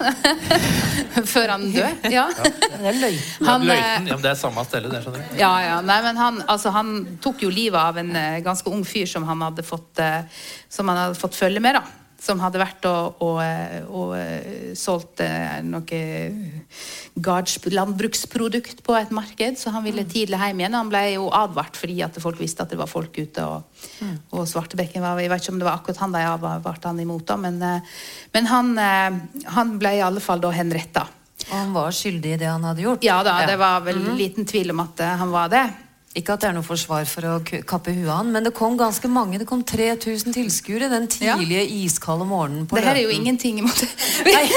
Før han døde. Ja. Det er løyten. Han, ja, eh, ja, men det er samme stedet, det skjønner du. Ja, ja. Nei, men han, altså, han tok jo livet av en eh, ganske ung fyr som han hadde fått, eh, som han hadde fått følge med. da. Som hadde vært og, og, eh, og eh, solgt eh, noe landbruksprodukt på et marked, så han ville tidlig hjem igjen. Han ble jo advart fordi at folk visste at det var folk ute. Og, og Svartebekken var Jeg vet ikke om det var akkurat han de advarte han imot, da, men, men han, han ble i alle fall da henretta. Og han var skyldig i det han hadde gjort. Ja da, det var vel liten tvil om at han var det. Ikke at det er noe forsvar for å kappe huet av men det kom ganske mange. Det kom 3000 tilskuere den Ja. tidlige iskalde morgenen på Det her er jo ingenting imot Nei.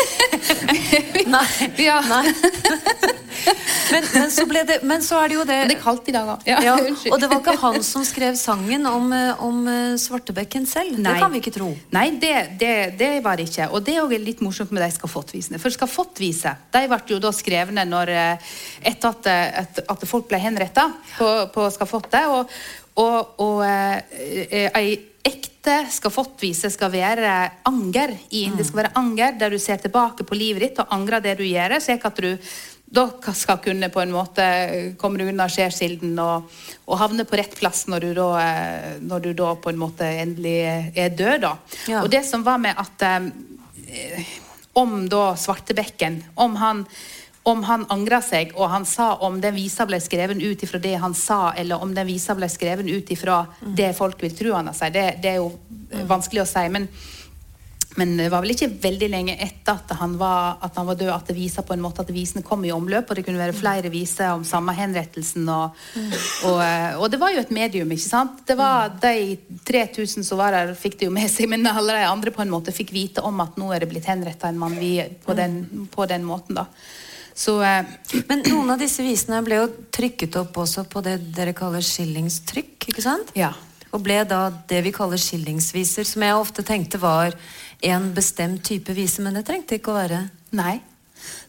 Nei. Ja. Nei. Men, men, så det, men så er det jo det Det er kaldt i dag òg. Ja, ja. Og det var ikke han som skrev sangen om, eh, om eh, Svartebekken selv. Nei. Det kan vi ikke tro. Nei, det, det, det var det ikke. Og det er litt morsomt med de skafottvisene. For skafottviser de ble jo da skrevne når, eh, etter at, at, at folk ble henretta på, på skafottet. Og, og, og eh, eh, ei ekte skafottvise skal være anger. I, Det skal være anger der du ser tilbake på livet ditt og angrer det du gjør, slik at du da skal kunne på en måte komme deg unna skjærsilden og, og havne på rett plass når du da, eh, når du da på en måte endelig er død. Da. Ja. Og det som var med at eh, Om da Svartebekken Om han om han angra seg, og han sa om den visa ble skreven ut ifra det han sa, eller om den visa ble skreven ut ifra det folk vil tro han har sagt, det, det er jo mm. vanskelig å si. Men, men det var vel ikke veldig lenge etter at han var, at han var død, at det visa på en måte at visene kom i omløp, og det kunne være flere viser om samme henrettelsen. Og, og, eh, og det var jo et medium, ikke sant? Det var De 3000 som var der, fikk det jo med seg, men alle de andre på en måte fikk vite om at nå er det blitt henretta en mann på, den, på den måten. da. Så eh, Men noen av disse visene ble jo trykket opp også på det dere kaller skillingstrykk, ikke sant? ja. Og ble da det vi kaller skillingsviser, som jeg ofte tenkte var en bestemt type vise, men det trengte ikke å være. Nei.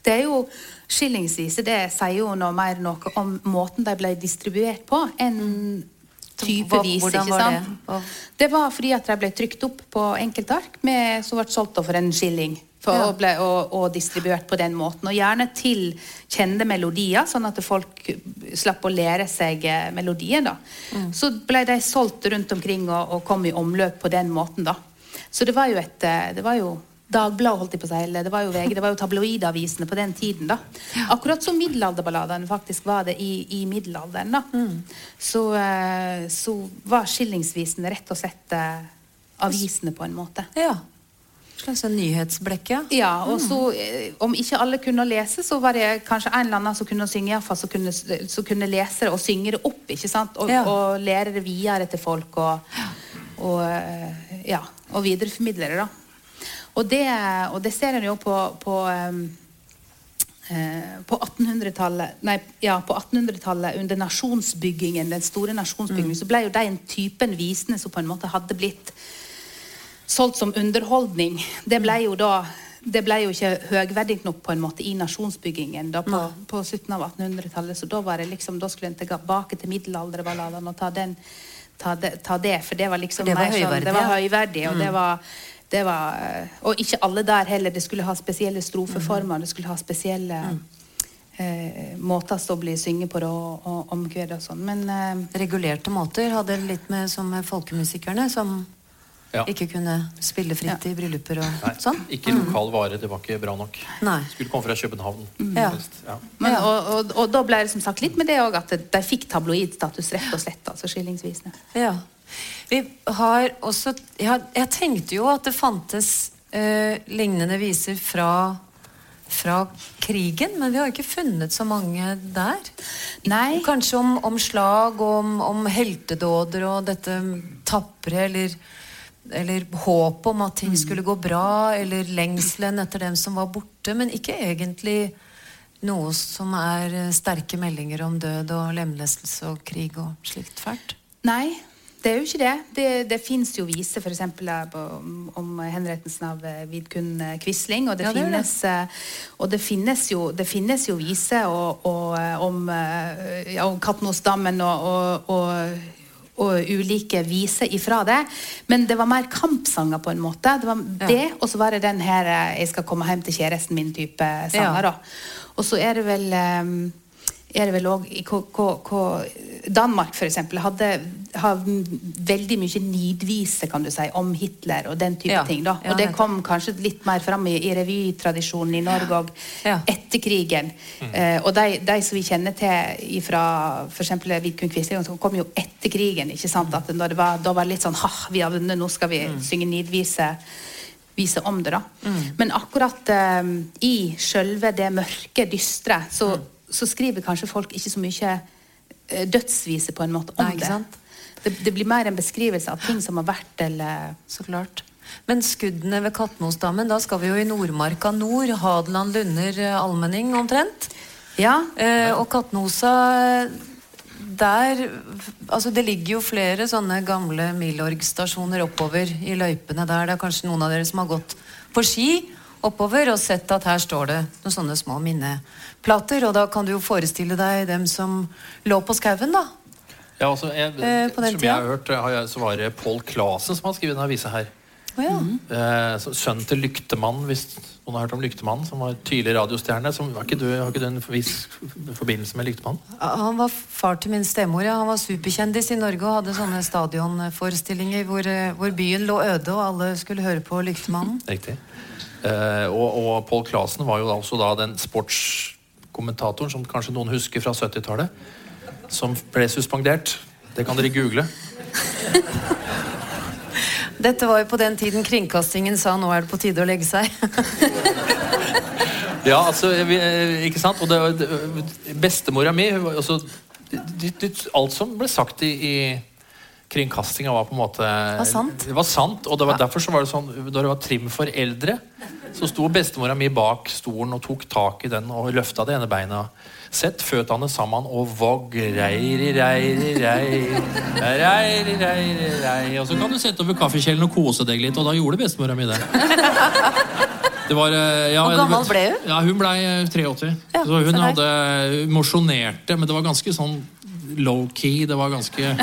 Det er jo Skillingsviser det sier jo noe mer noe om måten de ble distribuert på, enn type vis. ikke sant? det? Det var fordi at de ble trykt opp på enkeltark med, som ble solgt for en skilling. For, Ja. og, ble, og, og distribuert på den måten. Og gjerne til kjente melodier, sånn at folk slapp å lære seg melodier. melodien. da. Så ble de solgt rundt omkring og, og kom i omløp på den måten. da. Så det var jo et eh, det var jo Dagbladet, holdt jeg på å si, eller det var jo VG, det var jo tabloidavisene på den tiden. da. Akkurat som middelalderballadene faktisk var det i, i middelalderen. da. Så, eh, så var skillingsvisene rett og slett eh, avisene på en måte. Ja. Slags en nyhetsblekke. ja. Og så eh, Om ikke alle kunne lese, så var det kanskje en eller annen som kunne synge, i hvert fall, som kunne, som kunne lese det og synge det opp. ikke sant? Og, Ja. og lære det videre til folk. Og, og, eh, ja, og videreformidle det. da. Og det, og det ser en jo på, på eh, på 1800-tallet nei, ja, på 1800-tallet under nasjonsbyggingen, den store nasjonsbyggingen, så ble jo den typen visende som på en måte hadde blitt solgt som underholdning, det ble jo da det ble jo ikke høgverdig nok på en måte i nasjonsbyggingen da på, på 1700- og 1800-tallet. Så da var det liksom, da skulle en tilbake til middelalderballadene og ta, den, ta, det, ta det. For det var liksom det var mer sånn- det var høyverdig. Og det var, det var Og ikke alle der heller. Det skulle ha spesielle strofeformer. Det skulle ha spesielle eh, måter å bli synge på og, og omkved og sånn. Men eh, Regulerte måter hadde litt med som folkemusikerne, som Ja. ikke kunne spille fritt i brylluper og Nei, sånn. ikke lokal vare, det var ikke bra nok. Nei. Skulle komme fra København. Ja. Ja. Men, Ja. og, og, og da ble det som sagt litt med det òg, at de fikk tabloidstatus, rett og slett. altså skillingsvisene. Ja. Vi har også Jeg, jeg tenkte jo at det fantes eh, lignende viser fra, fra krigen, men vi har ikke funnet så mange der. Nei. Kanskje om, om slag, om, om heltedåder og dette tapre, eller, eller håp om at ting skulle gå bra, eller lengselen etter dem som var borte, men ikke egentlig noe som er eh, sterke meldinger om død og lemlestelse og krig og slikt fælt. Nei, det er jo ikke det. Det, det fins jo viser f.eks. om, om henrettelsen av eh, Vidkun eh, Quisling. Og det, Ja, det finnes, eh, og det finnes jo, det finnes jo viser og, og, eh, om, eh, ja, om Katnosdammen og, og, og, ulike viser ifra det. Men det var mer kampsanger, på en måte. Det var det, og så var det den her eh, 'Jeg skal komme hjem til kjæresten min'-type sanger. Ja. Og så er det vel eh, er det vel også, i hva- Danmark eksempel, hadde, har veldig mye nidvise kan du si, om Hitler og den type Ja. ting. da. Ja, Og det kom kanskje litt mer fram i, i revytradisjonen i Norge òg Ja. etter krigen. Eh, og de, de som vi kjenner til fra f.eks. Vidkun Quisling, kom jo etter krigen. ikke sant? At når det var, da var det litt sånn ha, vi har vunnet, nå skal vi synge nidvise vise om det. da. Men akkurat eh, i sjølve det mørke, dystre, så, så skriver kanskje folk ikke så mye eh, dødsvise på en måte om Nei, det. det. Det blir mer en beskrivelse av ting som har vært, eller Så klart. Men skuddene ved Katmosdammen, da skal vi jo i Nordmarka nord. Hadeland, Lunder, eh, Almenning omtrent. Ja. Eh, og Katnosa der Altså, det ligger jo flere sånne gamle Milorg-stasjoner oppover i løypene der. Det er kanskje noen av dere som har gått på ski oppover og sett at her står det noen sånne små minneplater. Og da kan du jo forestille deg dem som lå på skauen, da. Ja, altså, jeg, Eh, på den som tiden. jeg har hørt, har jeg, så var det Pål Clasen som har skrevet denne avisa her. Oh, ja. Eh, Sønnen til Lyktemannen, hvis noen har hørt om Lyktemannen, som var tydelig radiostjerne. Som, har, ikke du, har ikke du en viss forbindelse med Lyktemannen? Han var far til min stemor. Ja. Han var superkjendis i Norge og hadde sånne stadionforestillinger hvor, eh, hvor byen lå øde og alle skulle høre på Lyktemannen. Riktig. Eh, og og Pål Clasen var jo også da den sportskommentatoren som kanskje noen husker fra 70-tallet, som ble suspendert. Det kan dere google. Dette var jo på den tiden kringkastingen sa nå er det på tide å legge seg. Ja, altså, eh, ikke sant? Og det, bestemora mi det, Alt som ble sagt i, i kringkastinga, var på en måte Var sant. Det var sant, og det var, derfor så var det sånn Da det var trim for eldre, så sto bestemora mi bak stolen og tok tak i den og løfta det ene beina. Sett føttene sammen og vogg, reiri, reiri, reiri, reiri, reiri, rei. Og så kan du sette over kaffekjelen og kose deg litt, og da gjorde bestemora mi det. Det var, eh, ja, Hvor gammel ble hun? Ja, Hun ble eh, 83. Ja, så hun hadde mosjonerte, men det var ganske sånn low-key. Det var ganske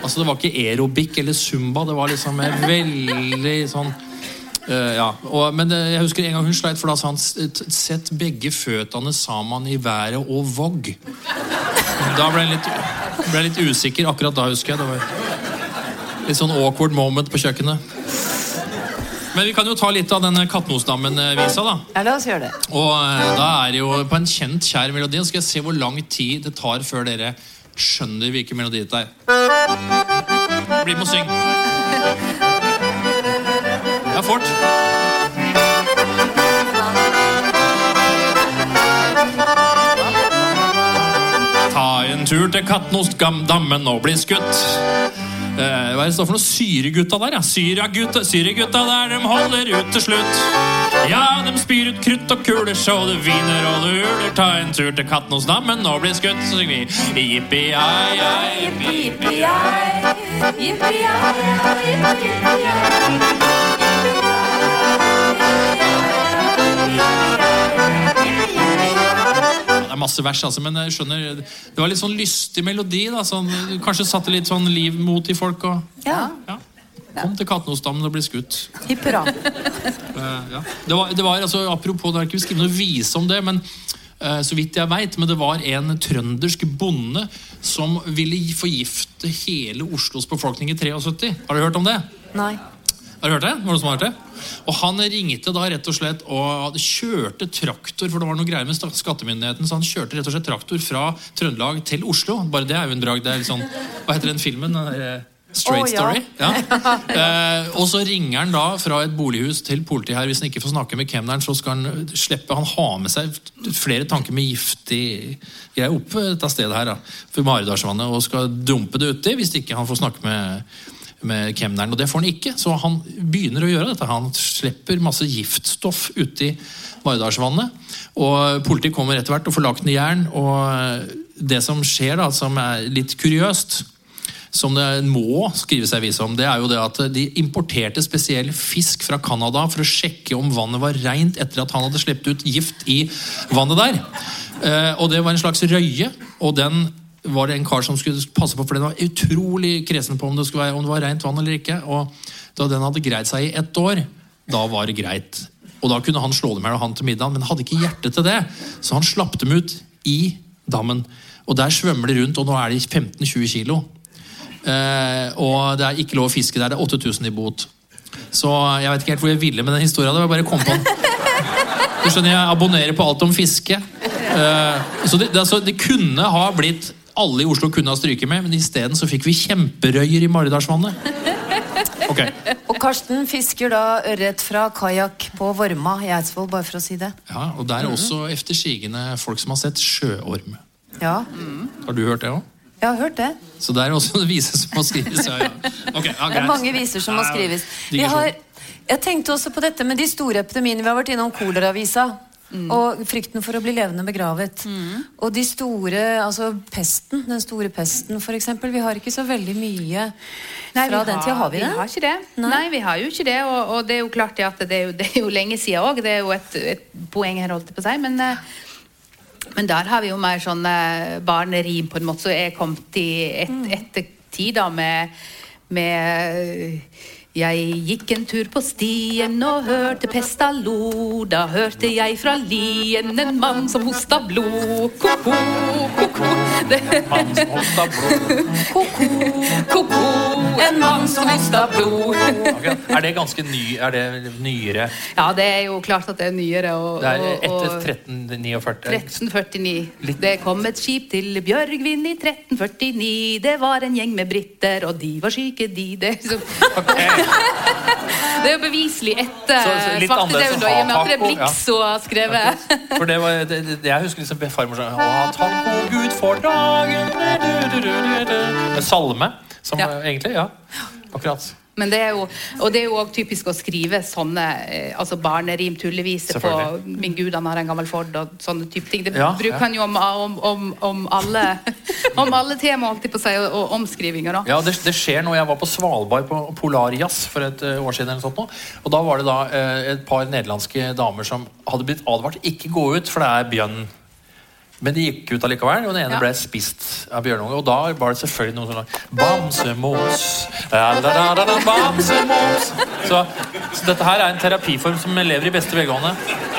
Altså, det var ikke aerobic eller zumba. Det var liksom eh, veldig sånn uh, ja, og, men eh, jeg husker en gang hun sleit, for da sa han Sett begge føttene sammen i været og vogg. Da ble jeg litt, ble litt usikker akkurat da, husker jeg. Det var litt sånn awkward moment på kjøkkenet. Men vi kan jo ta litt av denne Kattenosdammen-visa, da. Ja, la oss gjøre det. Og eh, da er det jo på en kjent, kjær melodi. Skal jeg se hvor lang tid det tar før dere skjønner hvilken melodi dette er. Bli med og syng. Ja, fort. Ta en tur til Katnosdammen og bli skutt. Eh, hva er det står for noe? Syregutta der, ja. Syregutta, syregutta der, de holder ut til slutt. Ja, de spyr ut krutt og kuler så det viner og det uler. Ta en tur til katten hos dammen og bli skutt, så synger vi jippi-ai-ai, jippi-jippi-ai. Det er masse vers, altså, men jeg skjønner Det var litt sånn lystig melodi. da sånn, Kanskje satte litt sånn liv mot i folk. og Ja. ja. Kom til Katnosdammen og ble skutt. Hipp hurra. Uh, ja. det, var, det var altså, Apropos, det har ikke skrevet noe vise om det, men uh, så vidt jeg vet, men det var en trøndersk bonde som ville forgifte hele Oslos befolkning i 73. Har du hørt om det? Nei. Har du hørt det? Var det noen som har hørt det? Og Han ringte da rett og slett og kjørte traktor, for det var noe greier med skattemyndigheten, så han kjørte rett og slett traktor fra Trøndelag til Oslo. Bare det er jo en drag. Det er litt sånn, hva heter den filmen? Eh, Straight oh. Story? Ja. Eh, og så ringer han da fra et bolighus til politiet her. Hvis han ikke får snakke med kemneren, så skal han slippe Han har med seg flere tanker med giftig greier opp dette stedet her. da, For Maridalsvannet, og skal dumpe det uti hvis ikke han får snakke med med kemneren, og det får han ikke. Så han begynner å gjøre dette. Han slipper masse giftstoff uti Vardalsvannet. Og politiet kommer etter hvert og får lagt ned jern. Og det som skjer, da, som er litt kuriøst, som det må skrives seg vise om, det er jo det at de importerte spesiell fisk fra Canada for å sjekke om vannet var rent etter at han hadde sluppet ut gift i vannet der. Eh, og det var en slags røye, og den var det en kar som skulle passe på, for den var utrolig kresen på om det, være, om det var rent vann eller ikke. Og da den hadde greid seg i ett år, da var det greit. Og da kunne han slå dem her og han til middagen, men hadde ikke hjerte til det. Så han slapp dem ut i dammen. Og der svømmer de rundt, og nå er de 15-20 kilo. Eh, og det er ikke lov å fiske der. Det er 8000 i bot. Så jeg vet ikke helt hvor jeg ville med den historien. Det var bare kom på. Du skjønner, Jeg abonnerer på alt om fiske. Eh, så det, det, altså, det kunne ha blitt Alle i Oslo kunne ha stryket med, men isteden så fikk vi kjemperøyer i Maridalsvannet. Okay. Og Karsten fisker da ørret fra kajakk på Vorma i Eidsvoll, bare for å si det. Ja, Og der er også efter sigende folk som har sett sjøorm. Ja, Har du hørt det òg? jeg har hørt det. Så det er også viser som må skrives. Ja, ja. Okay, ja, Det er mange viser som må skrives. Vi har, jeg tenkte også på dette med de store epidemiene. Vi har vært innom koleravisa. Og frykten for å bli levende begravet. Og de store, altså pesten, den store pesten eksempel. Vi har ikke så veldig mye Nei, fra den tida. Har vi Vi det? har ikke det. Nei, vi har jo ikke det. Og, og det er jo klart det at det er jo, det er jo lenge siden òg. Det er jo et, et poeng her, holdt jeg på å si. Men, eh, men der har vi jo mer sånn eh, barnerim på en måte, så er kommet i et, ettertid da med, med jeg gikk en tur på stien og hørte pesta lo. Da hørte jeg fra lien en mann som hosta blod. Ko-ko, ko-ko. Mann som hosta blod. Ko-ko, en mann som hosta blod. Okay. Er det ganske ny? Er det nyere? Ja, det er jo klart at det er nyere. Og, Det er etter 1349? 1349. Litt- Det kom et skip til Bjørgvin i 1349. Det var en gjeng med briter, og de var syke, de. Det liksom, det er jo beviselig etter svartedauden, i og med at det er. Blix som har skrevet. For det var, det, jeg husker liksom farmor sa Å, Gud for dagen du, du, du, salme, som Ja. egentlig, ja. Akkurat. Men det er jo, og det er jo også typisk å skrive sånne eh, altså barnerim, tulleviser på 'Min Gud, han har en gammel Ford' og sånne type ting. Det Ja, bruker ja. han jo om, om, om, om alle om alle tema, holdt jeg på å si, og, og omskrivinger. da. Ja, det, det skjer når jeg var på Svalbard på Polarjazz for et eh, år siden. eller sånt nå. Og Da var det da eh, et par nederlandske damer som hadde blitt advart ikke gå ut, for det er bjørn. Men de gikk ut allikevel, og den ene Ja. ble spist av bjørnunge. Og da var det selvfølgelig noen sånn Bamsemos, bamsemos. Så, så dette her er en terapiform som lever i beste velgående.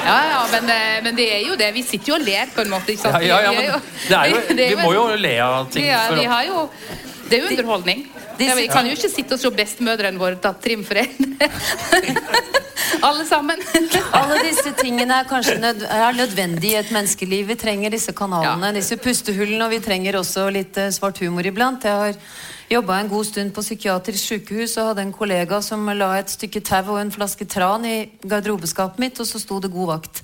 Ja, ja, men, eh, men det er jo det. Vi sitter jo og ler på en måte. Ikke sant? Ja, ja, ja, men det er jo, vi må jo le av ting. Ja, vi har jo Det er jo underholdning. vi kan jo ikke sitte og se bestemødrene våre ta trim for en. Alle sammen. Alle disse tingene er kanskje nød, er nødvendig i et menneskeliv. Vi trenger disse kanalene, Ja. disse pustehullene, og vi trenger også litt uh, svart humor iblant. Jeg har jobba en god stund på psykiatrisk sykehus og hadde en kollega som la et stykke tau og en flaske tran i garderobeskapet mitt, og så sto det 'god vakt'.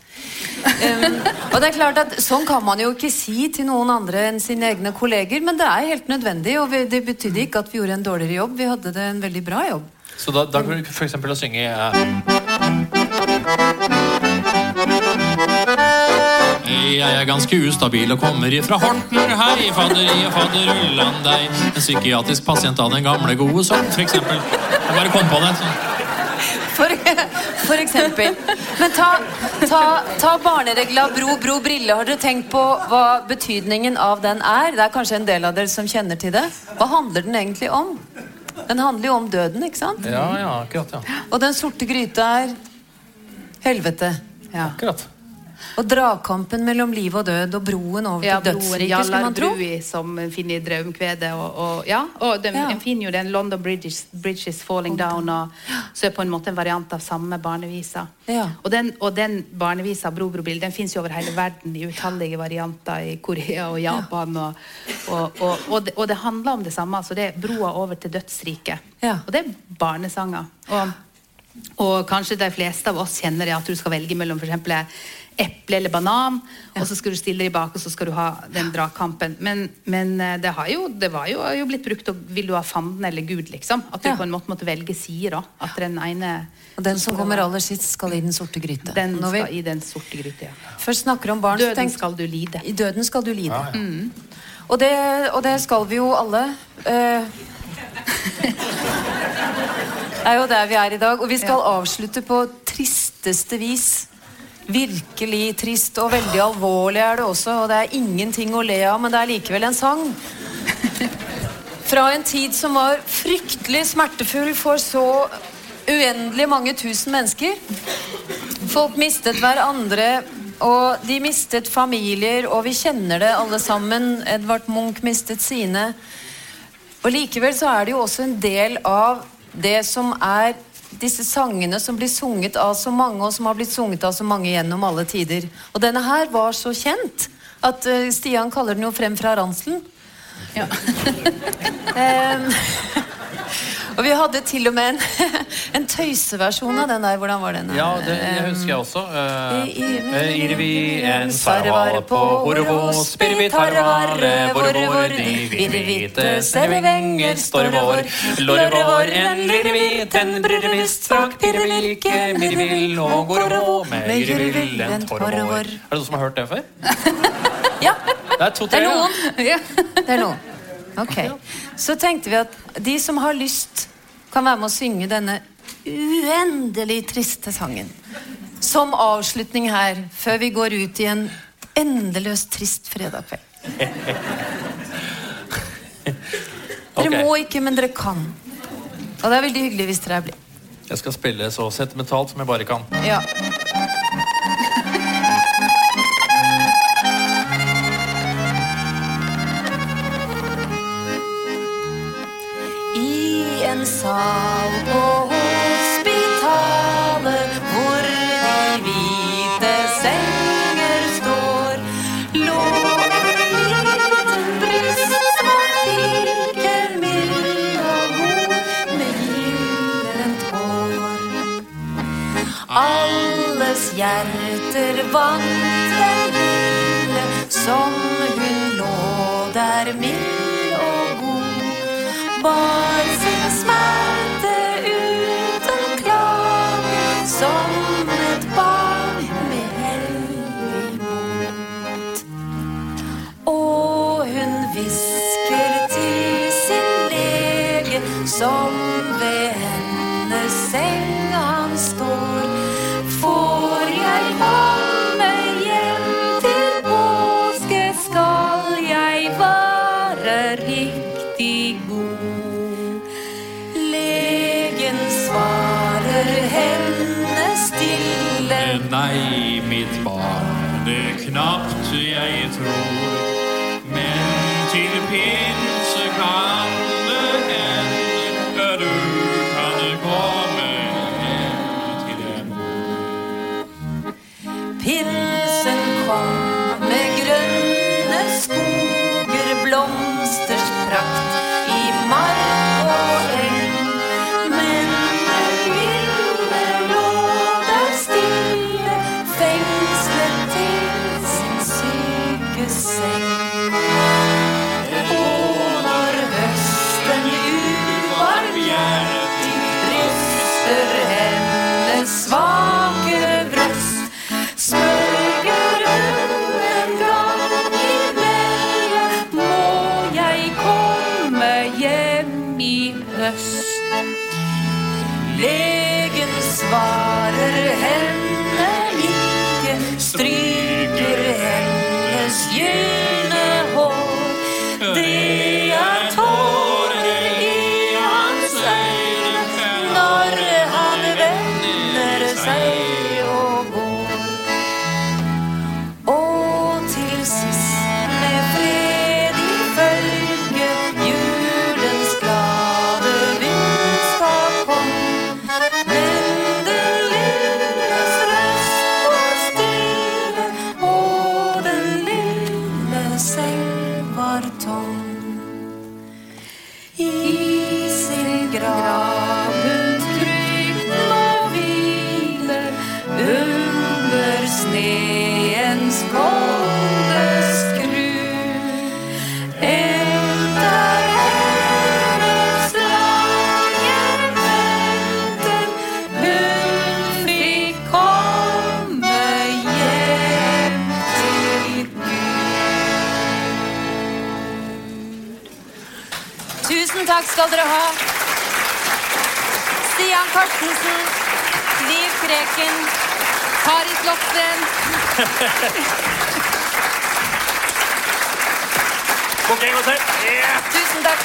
Um, og det er klart at Sånn kan man jo ikke si til noen andre enn sine egne kolleger, men det er helt nødvendig, og vi, det betydde ikke at vi gjorde en dårligere jobb. Vi hadde det en veldig bra jobb. Så da, da kan du for eksempel å synge eh, Jeg er ganske ustabil og kommer ifra Horten. Hei, fadderi og fadderullan deg. En psykiatrisk pasient av den gamle, gode sort, for eksempel. Jeg bare kom på det. For, for eksempel. Men ta, ta, ta barneregla bro, bro, brille. Har dere tenkt på hva betydningen av den er? Det er kanskje en del av dere som kjenner til det. Hva handler den egentlig om? Den handler jo om døden, ikke sant? Ja, ja, akkurat. ja. Og den sorte gryta er helvete. Ja. Akkurat. Og dragkampen mellom liv og død og broen over Ja, til dødsriket, skulle man tro. Brui, som finner i Draumkvedet. Og, og, ja, og den, Ja. en finner jo den London Bridges, Bridges Falling Down, og, så er på en måte en variant av samme barnevisa. Ja. Og den, og den barnevisa, Bro, bro, bil', den fins jo over hele verden i utallige varianter i Korea og Japan. Og, og, og, og, det, og det handler om det samme. Altså det er broa over til dødsriket. Ja. Og det er barnesanger. Og, og kanskje de fleste av oss kjenner det at du skal velge mellom eksempel eple eller banan, og så skal du stille deg bak, og så skal du ha den dragkampen. Men, men eh, det, har jo, det var jo, jo blitt brukt og Vil du ha fanden eller Gud, liksom? At du Ja. på en måte måtte velge sider, da. At den ene Og den som kommer aller sist, skal i den sorte gryte. Den Når vi skal i den sorte gryte, Ja. først snakker om barn, så Døden tenk skal du lide. I døden skal du lide. Ja, ja. Mm. Og, det, og det skal vi jo alle. Eh, det er jo der vi er i dag. Og vi skal avslutte på tristeste vis Virkelig trist og veldig alvorlig er det også, og det er ingenting å le av, men det er likevel en sang. Fra en tid som var fryktelig smertefull for så uendelig mange tusen mennesker. Folk mistet hverandre, og de mistet familier, og vi kjenner det alle sammen. Edvard Munch mistet sine. Og likevel så er det jo også en del av det som er disse sangene som blir sunget av så mange, og som har blitt sunget av så mange gjennom alle tider. Og denne her var så kjent at eh, Stian kaller den jo frem fra ranselen. Ja. Og vi hadde til og med en, en tøyseversjon av den der. Hvordan var den? Ja, det, det husker jeg også. I- i- Uh, Irvi en sarvar på Horovo, spirrer vi tarvare, våre vår, de hvite servenger står vår. En lirrevit, en brirrevist, frak pirrevilke, mirvill og gorvo, med irrevil, en torvor. Er det noen som har hørt det før? Ja, Det er to-tre. er noen. Ja. Det er noen. Ok. Så tenkte vi at de som har lyst, kan være med å synge denne uendelig triste sangen. Som avslutning her, før vi går ut i en endeløst trist fredag kveld. Dere må ikke, men dere kan. Og det er veldig hyggelig hvis dere er blide. Jeg skal spille så sentimentalt som jeg bare kan. Ja. I en sal på hospitalet hvor de hvite senger står, lå en liten var like mild og god med gyllent hår. Alles hjerter vant Bar sin smerte uten klage som Legen svarer henne ikke, stryker hennes gylne Bukk en gang til. Yeah. Tusen takk.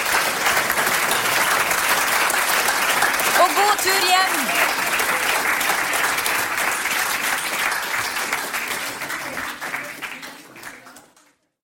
Og god tur hjem.